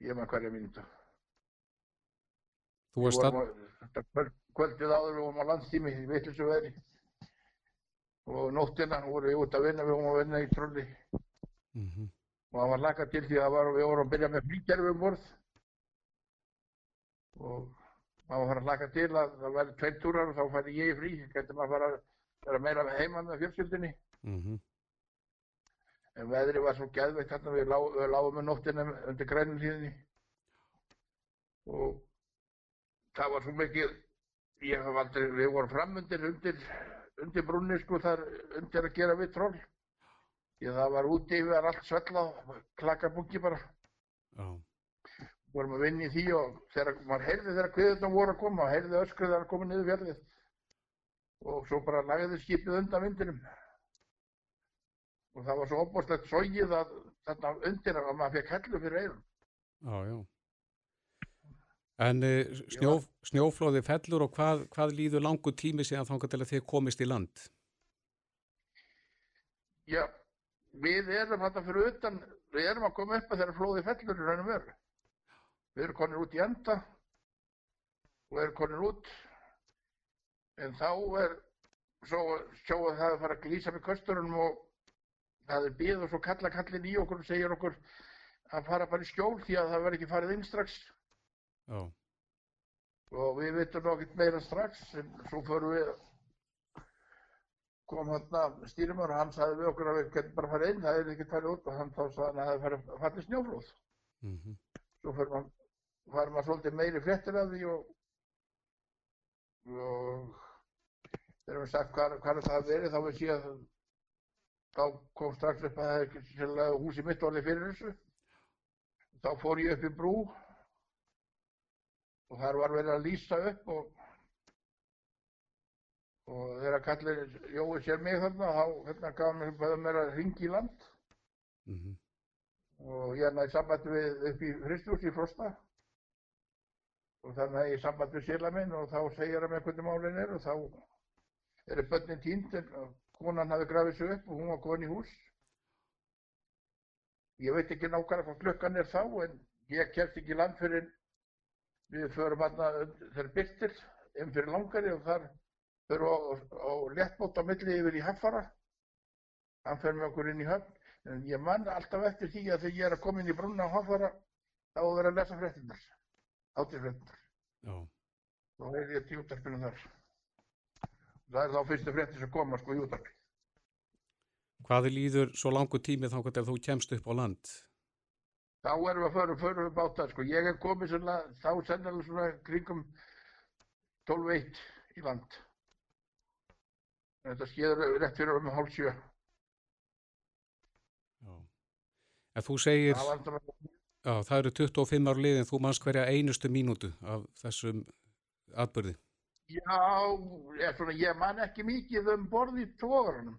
ég maður hverja mínuta Þú varst að Þetta kvöldið áður við vorum á landstími í vittlisu veðri. Og nóttina voru við út að vinna við vorum að vinna í trolli mm -hmm og það var laka til því að var, við vorum að byrja með flýkjærfi um borð. Og maður var að laka til að það væri tveir túrar og þá færi ég í frí. Getur maður fara að vera meira heima með fjölskyldinni mm -hmm. En veðri var svo gæðveikt hérna við, lág, við lágum með nóttina undir grænum hlýðinni og það var svo mikið ég haf aldrei, við vorum framundir undir, undir brunni sko þar undir að gera við troll Ég það var úti yfir allt svellað, klakabungi bara. Já. Vorum að vinna í því og þegar maður heyrði þegar kviðurna voru að koma, heyrði öskrið að koma niður fjallið. Og svo bara lagði skipið undan vindinum. Og það var svo opbúrstlegt sógið að þarna undir að maður fekk hellu fyrir eirum. Já, já. En uh, snjó, snjóflóði fellur og hvað, hvað líður langu tími síðan þángar til að þið komist í land? Já, við erum þetta fyrir utan, við erum að koma upp að þeirra flóði fellur í raunum veru. Við erum konir út í enda og erum konir út en þá er svo sjóðu það að fara að glýsa með kösturunum og það er bíð og svo kalla kallin í okkur og segir okkur að fara bara í skjól því að það verður ekki farið inn strax. Já. Og við veitum nokkið meira strax en svo förum við kom hann stýrimar og hann sagði við okkur að við getum bara farið inn, það er ekki farið út og hann þá sagði hann að það er farið snjóflóð. Mm -hmm. Svo farið maður svolítið meiri fréttir af því og, og þegar við sagt hvað, hvað það hafi verið þá við að þá kom strax upp að húsi mitt orðið fyrir þessu. Þá fór ég upp í brú og þar var verið að lýsa upp og og þegar kallir Jói sér mig þarna þá hérna gaf mér bæða mér að ringi í land Mhm. og ég næði samband við upp í Fristús í Frosta og þannig að ég samband við sérla minn og þá segir hann með hvernig málinn er og þá eru börnin tínt en konan hafi grafið sig upp og hún var komin í hús. Ég veit ekki nákvæmlega hvað klukkan er þá en ég kemst ekki í land fyrir við förum hann þegar byrtir inn fyrir langari og þar förum við á, léttbót á milli yfir í Haffara. Hann fer með okkur inn í höfn. En ég man alltaf eftir því að þegar ég er að koma inn í brunna á Haffara þá er að lesa fréttinnar átíðfréttinnar Já. þá er ég til útarpinu þar það er þá fyrstu fréttir sem koma sko í útarpi Hvað líður svo langu tími þá hvernig þú kemst upp á land? þá erum við að förum, förum við báta sko. ég er komið svona, þá sennilega svona kringum 12-1 í land þetta skeður rétt fyrir um hálf sjö En þú segir, það já, það eru 25 ár liðin, þú manns hverja einustu mínútu af þessum atbyrði. Já, ég, svona, ég man ekki mikið um borð í tógarunum,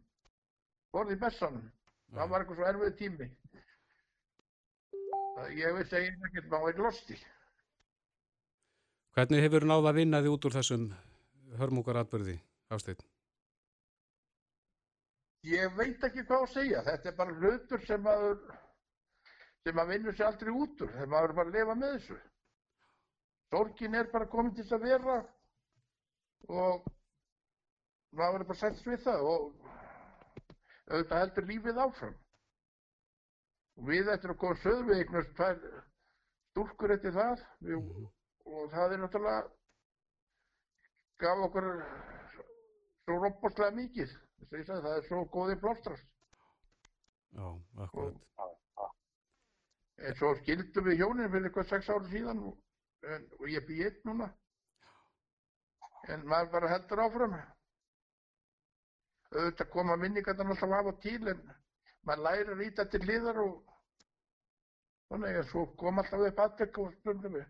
borð í bessanum. Það var eitthvað svo erfið tími. Það- Ég veist að ég er ekkert ekki losti. Hvernig hefur náð að vinna þig út úr þessum hörmungar atbyrði, Hafsteinn? Ég veit ekki hvað að segja. Þetta er bara hlutur sem maður, sem maður vinnur sér aldrei út úr. Þegar maður er bara að lifa með þessu. Sorgin er bara komin til að vera og maður er bara sætt við það og auðvitað heldur lífið áfram. Og við ættum að koma söður við eignast tvær stúlkur eftir það við, og það er náttúrulega gaf okkur svo robboslega mikið. Það er svo góði plástrast. Já, akkurat. En svo skildum við hjónin fyrir eitthvað sex ára síðan og, en, og ég bý einn núna. En maður bara heldur áfram. Auðvitað koma minningarnar alltaf af og til en maður lærir að líta til hliðar og þannig að svo kom alltaf upp aðtek og stundum við.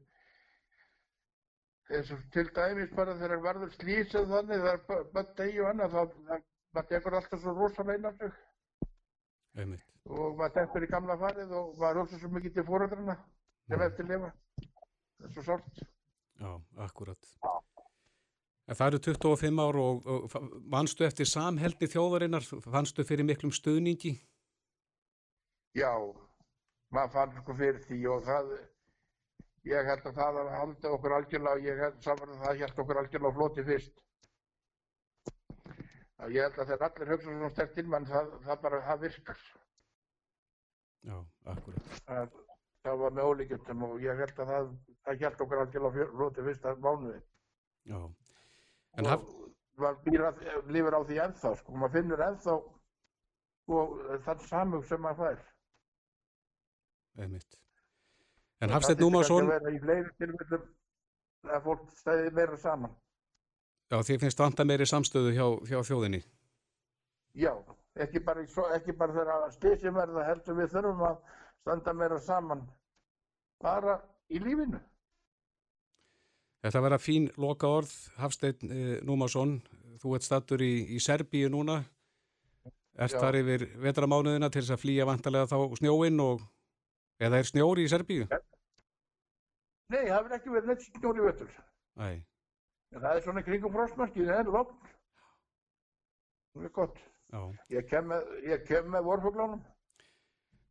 Eins og til dæmis bara þegar verður slísið þannig það er bara degi og annað þá maður tekur alltaf svo rosalega sig Einmitt. og maður tekkur í gamla farið og maður hugsa svo mikið til fóröldrarna sem eftir lifa. Það er svo sárt. Já, akkurat. En það eru 25 ár og, og manstu eftir samheldni þjóðarinnar, fannstu fyrir miklum stuðningi? Já, maður fann sko fyrir því og það, ég held að það haldi okkur algjörlega, ég held saman að það held okkur algjörlega floti fyrst. Að Ég held að þegar allir hugsa svona stert inn mann, það, það bara, það virkar. Já, akkurat. Það, það var með ólíkjöndum og ég held að það, það held okkur algjörlega floti fyrsta mánuði. Já. En og haf, maður að, lifir á því ennþá, sko, maður finnur ennþá og þann samhug sem maður fær. einmitt. En Hafsteinn Númarsson, Það kannski að vera í fleiri tilfellum að fólk stæði meira saman. já, þið finnst vanta meiri samstöðu hjá, hjá þjóðinni. Já, ekki bara, ekki bara þegar stísum verða heldur við þurfum að standa meira saman bara í lífinu. Þetta verða fín loka orð, Hafsteinn eh, Númarsson, þú ert stattur í, í Serbíu núna, ert Já. þar yfir vetramánuðina til þess að flýja vantarlega þá snjóinn og, eða er snjóri í Serbíu? Nei, það hefur ekki verið neitt snjór í vettur. Æ, En það er svona kringum frostmarkið, það er lofn. Það er gott. já. Ég kem með, með vorfuglánum.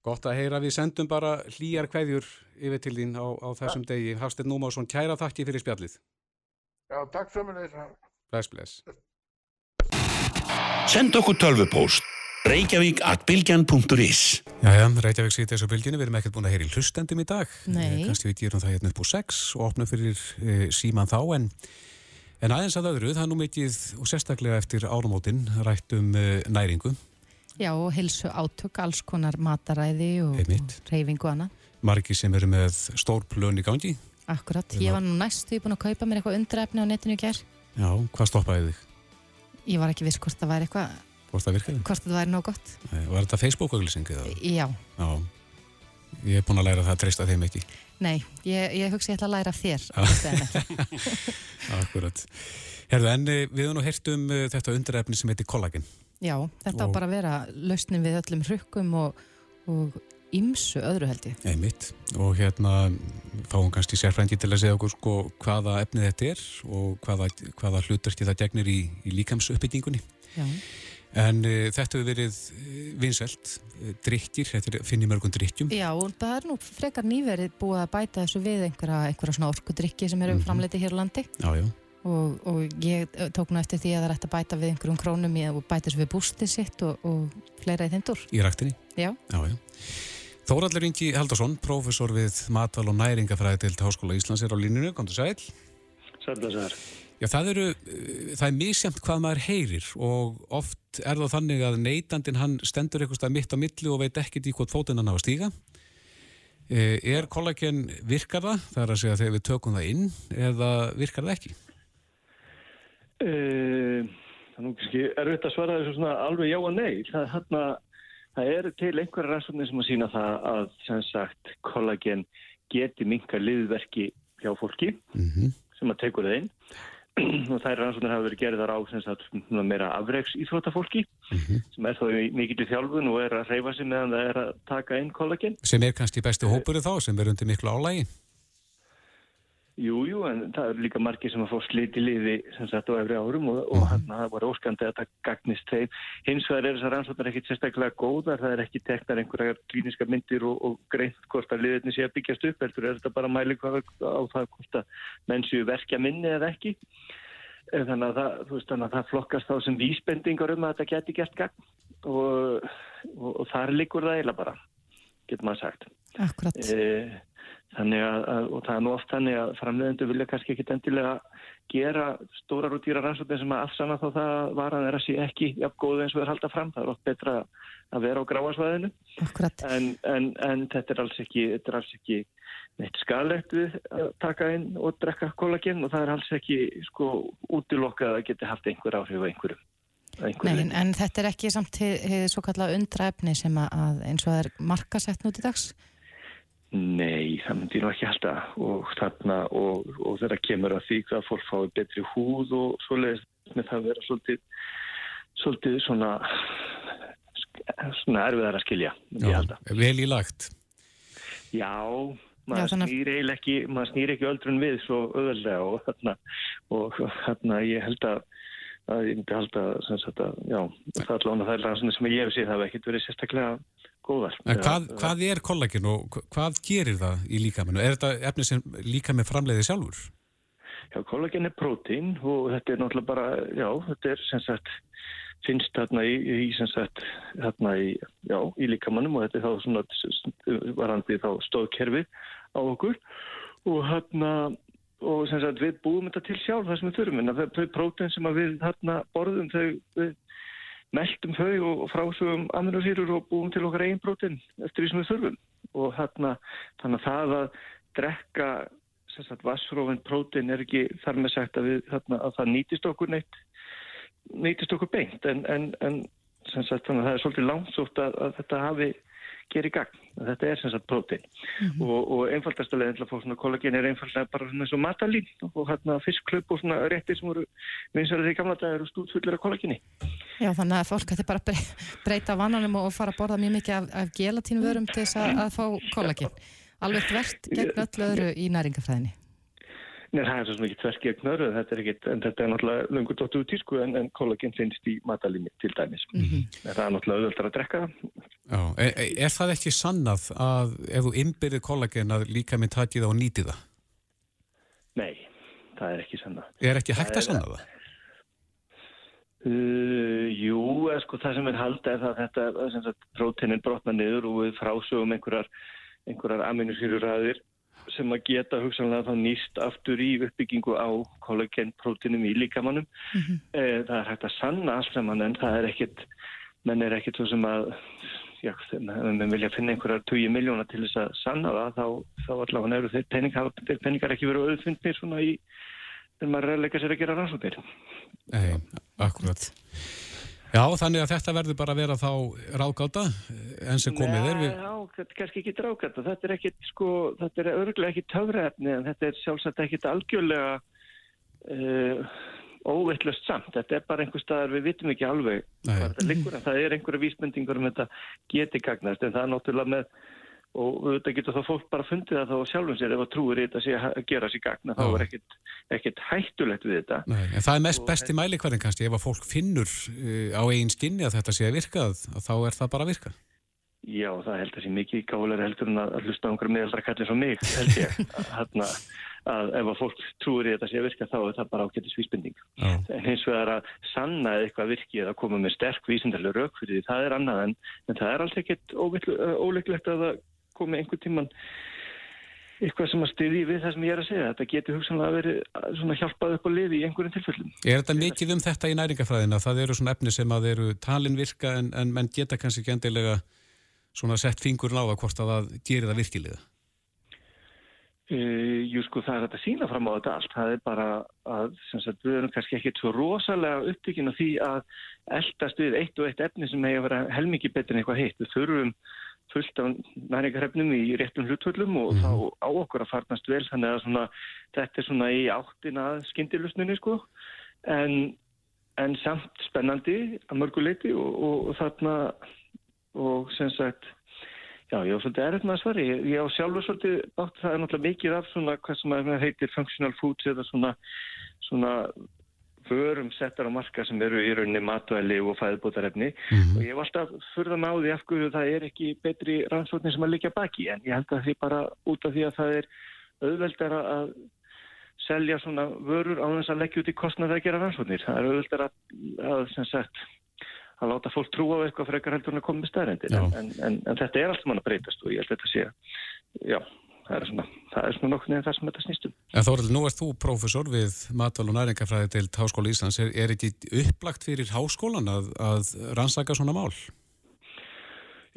Gott að heyra, við sendum bara hlýjar kveðjur yfir til þín á, á þessum degi. Hafsteinn Númarsson, kæra þakki fyrir spjallið. Já, takk sömulegis. Bless, bless. Send okkur tölvupóst reykjavík at bilgjan.is Jæja, Reykjavík sýt þessu bylginu, við erum ekkert búin að heyra í hlustendum í dag. Nei. Eh, Kannski við gerum það hérna upp úr sex og opnum fyrir e, síman þá, en, en aðeins að öðru, það er nú mikið og sérstaklega eftir árumótin rætt um e, næringu, Já, og hilsu átök, alls konar mataræði og reyfingu og annað. margi sem eru með stór plön í gangi. Akkurat, ég var nú næstu búin að kaupa mér eitthvað undraefni á netinu í gær. Já, hvað stoppaði þig? Ég var ekki viss hvort það væri eitthvað, Hvort það virkaði? hvort það væri nóg gott. Nei, Var þetta Facebook-auglýsing eða? Já, Já. Ég er búin að læra það að treysta þeim ekki. Nei, ég, ég hugsi ég ætla að læra þér. Akkurat. Herðu, en eh, við höfum nú heyrt um uh, þetta undirefni sem heitir kollagen. Já, þetta og... á bara að vera lausnin við öllum hrukkum og, og ymsu öðru held ég. Einmitt. Og hérna fáum kannski sérfrængi til að segja okkur sko hvaða efnið þetta er og hvaða, hvaða hlutverki það gegnir í, í líkamsuppbyggingunni. Já. En uh, þetta hefur verið vinselt, drikkir, þetta finnir mörgum drikkjum. Já, og það er nú frekar nýverið búið að bæta þessu við einhverja, einhverja svona orkudrikki sem eru mm -hmm. framleiti hér á landi. Já, já. Og, og ég tók nú eftir því að það er hægt að bæta við einhverjum krónum í, og bæta þessu við bústið sitt og, og fleira í þendur. Í rættinni? Já. Já, já. Þóraldur Ingi Haldarsson, profesor við matval og næringafræði til Háskóla Íslands er á línunu, kom til sæl. Sæl, það er. Já, það eru, eh, það er misjæmt hvað maður heyrir og oft er það þannig að neytandin hann stendur eitthvað mitt á milli og veit ekkit í hvort fótinn hann á að stíga. Eh, er kollagen virkar það? Það er að segja þegar við tökum það inn eða virkar það ekki? Uh, það er nú ekki erfitt að svara þessu svona alveg já og nei. Það, þarna, það er til einhverja rannsóknir sem að sína það að sem sagt kollagen geti minka liðverki hjá fólki mm -hmm. sem að tekur það inn og þær rannsóknir hafa verið gerðar á sagt, meira afreiks íþróttafólki mm -hmm. sem er þá mikill í þjálfun og er að reyfa sig meðan það er að taka inn kollagen. Sem er kannski bestu hópuru þá, sem er undir miklu álægi? Jú, jú, en það eru líka margir sem að fá sliti liði sem sagt á efri árum og, og hann mm -hmm. var óskandi að það gagnist þeim. Hins vegar er þessar rannsóknar ekkit sérstaklega góðar, það er ekki teknar einhverja klíniska myndir og, og greint hvort að liðinni sé að byggjast upp, heldur er þetta bara mæli hvað á það hvort að menn séu verkja minni eða ekki. Þannig að það, veist, þannig að það flokkast þá sem vísbendingar um að þetta geti gert gagn og, og þar likur það eiginlega bara, getur maður sagt. Akkurat. E, Þannig að, og það er nú oft þannig að framleiðendu vilja kannski ekki endilega gera stórar og dýra rannsóknir sem að alls annað þá það var að vera sér ekki jafn góð eins og er halda fram. Það er oft betra að vera á gráasvæðinu. En, en, en þetta er alls ekki, þetta er alls ekki neitt skalegt við að taka inn og drekka kollagen og það er alls ekki sko útilokkað að geta haft einhver áhrif á einhverjum. Nei, en þetta er ekki samt svo kallað undra efni sem að eins og það er markasett nút í dags? Nei, það myndi nú ekki alltaf og þarna og, og þeirra kemur að því að fólk fái betri húð og svoleiðis með það vera svolítið, svolítið svona, svona erfiðar að skilja, myndi ég halda. Vel í lagt? Já, maður Já, snýr eiginlega ekki, maður snýr ekki öldrun við svo öðvöldlega og þarna, og þarna ég held að að ég myndi halda að, já, það er alveg það er rannsóknir sem ég hef séð það hefur ekkert verið sérstaklega góðar. En hvað, hvað er kollagin og hvað gerir það í líkaminu? Er þetta efni sem líkaminn framleiði sjálfur? Já, kollagin er prótín og þetta er náttúrulega bara, já, þetta er sem sagt, finnst þarna í, í sem sagt, þarna í, já, í líkamannum og þetta er þá svona varandi þá stóðkerfi á okkur og þarna og sem sagt við búum þetta til sjálf það sem við þurfum en þau prótín sem við þarna borðum þau við meldum þau og frásugum aminosýrur og búum til okkar einn brotin eftir því sem við þurfum. Og þarna, þannig að það að drekka vassrófinn brotin er ekki þar með sagt að, við, þarna, að það nýtist okkur neitt nýtist okkur beint. En, en, en sagt, þannig að það er svolítið langsótt að, að þetta hafi gerir gagn. Þetta er sem sagt prótein mm -hmm. og, og einfaldast að leiðin til að fá svona kollagén er einfallega bara svona eins og matalín og hérna fiskklöp og svona réttir sem voru vinsarið í gamla dag eru stúdfullir af kollagéni. Já þannig að fólk ætti bara að breyta vannanum og fara að borða mjög mikið af, af gelatínvörum til þess að, að fá kollagén. Alveg tvert gegn öllu öðru í næringafræðinni. Nei, það er svo mikið tverk gegn öru, þetta er ekkit, en þetta er náttúrulega lungur dóttu út í sko, en, en kollagén finnst í matalími til dæmis. Mm -hmm. En það er náttúrulega auðvöldar að drekka það. Já, er, e, er það ekki sannað að ef þú ymbirðir kollagén að líka minn takið á og nýti það? Nei, það er ekki sannað. Er ekki hægt að sanna það? Uh, jú, sko, það sem er haldið er það að þetta, próteinin brotna niður og við frásögum einhverjar, einhverjar aminosýruræðir sem að geta hugsanlega þá nýst aftur í uppbyggingu á kollagenprótinum í líkamannum. Mm -hmm. e, það er hægt að sanna alls saman en það er ekkit, menn er ekkit svo sem að, já, menn vilja finna einhverjar 20 miljóna til þess að sanna það, þá, þá allavega nefnir þeir penning, þeir penningar ekki verið auðfundnir svona í, þegar maður er að leika sér að gera rannsóknir. Nei, akkurat. Já, þannig að þetta verður bara að vera þá ráðgáta enn sem komið er við. Já, þetta kannski ekki ráðgáta. Þetta er ekkit, sko, þetta er örgulega ekki töfraefni en þetta er sjálfsagt ekkit algjörlega uh, óveitlust samt. Þetta er bara einhver staðar við vitum ekki alveg hvað þetta liggur en það er einhverja vísmyndingur um þetta geti gagnast en það er náttúrulega með og þetta getur þá fólk bara fundið það þá sjálfum sér ef að trúir þetta sé að gera sér gagna þá er ekkit, ekkit hættulegt við þetta. Nei, en það er mest besti mælikvarðin kannski ef að fólk finnur uh, á eigin skinni að þetta sé að virka að, að þá er það bara að virka. Já, það held að sé mikið gálega heldur en að að hlusta á einhverjum meðaldra kallir svo mig, held ég. Þarna, að ef að fólk trúir þetta sé að virka þá er það bara ágættis vísbending. Já. En hins vegar að sanna eitthvað virki eða koma með sterk vísindarlega rauk fyrir því, það er annað en, en það er alls ekkert óleiklegt að komi einhver tíman eitthvað sem að styðji við það sem ég er að segja. Þetta getur hugsanlega verið að svona hjálpað upp á liði í einhverjum tilfellum. Er þetta mikið um þetta í næringafræðina? Það eru svona efni sem að eru talin virka en, en menn geta kannski ekki endilega svona sett fingur láða hvort að það gerir það virkilega. Uh, jú sko það er þetta sína fram á þetta allt, það er bara að sagt, við erum kannski ekkert svo rosalega upptökin á því að eldast við eitt og eitt efni sem hefur að vera helmingi betur en eitthvað heitt. Við þurfum fullt af næringarhefnum í réttum hlutvöldum og þá á okkur að farnast vel þannig að svona, þetta er svona í áttina að skyndilusninni sko en, en samt spennandi að mörguleiti og, og, og þarna og sem sagt Já, ég var svolítið erfitt með að svari. Ég, ég á sjálfur svolítið bátt það er náttúrulega mikið af svona hvað sem heitir functional foods eða svona, svona vörum settar á marka sem eru í rauninni matvæli og fæðbótarefni og ég var alltaf furða með á því af hverju það er ekki betri rannsóknir sem að liggja baki en ég held að því bara út af því að það er auðveldar að selja svona vörur á þess að leggja út í kostnað að gera rannsóknir. Það er auðveldar að, að sem sagt að láta fólk trúa á eitthvað frekar heldur en að koma með staðrendin Já. en, en, en þetta er allt mann að breytast og ég held að þetta sé já, það er svona það er svona nokkuð nefn það sem þetta snýstum En Þórald, nú ert þú prófessor við matval og næringafræði til Háskóla Íslands. Er, er ekki upplagt fyrir háskólan að, að rannsaka svona mál?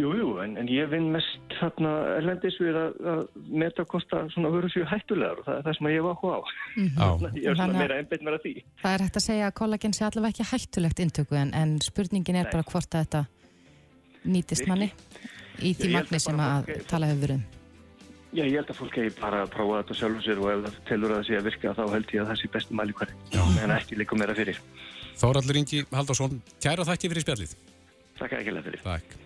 Jú, jú, en, en ég vinn mest þarna erlendis við að, að meta hvort að svona vörur séu hættulegar og það er það sem ég hef áhuga á Já. ég er svona að- meira einbeitt að því Það er hægt að segja að kollagen sé allavega ekki hættulegt inntöku en, en spurningin er bara hvort að þetta nýtist manni í því magni að sem að fólk- tala hefur um. Já, ég held að fólk eigi bara að prófa þetta sjálfum sér og ef það telur að það sé að virka þá held ég að það sé besti mælikværi en ekki líka meira fyrir Þóraldur Ingi Haldarsson, kæra þakki fyrir spjallið. Takk ekki fyrir Takk.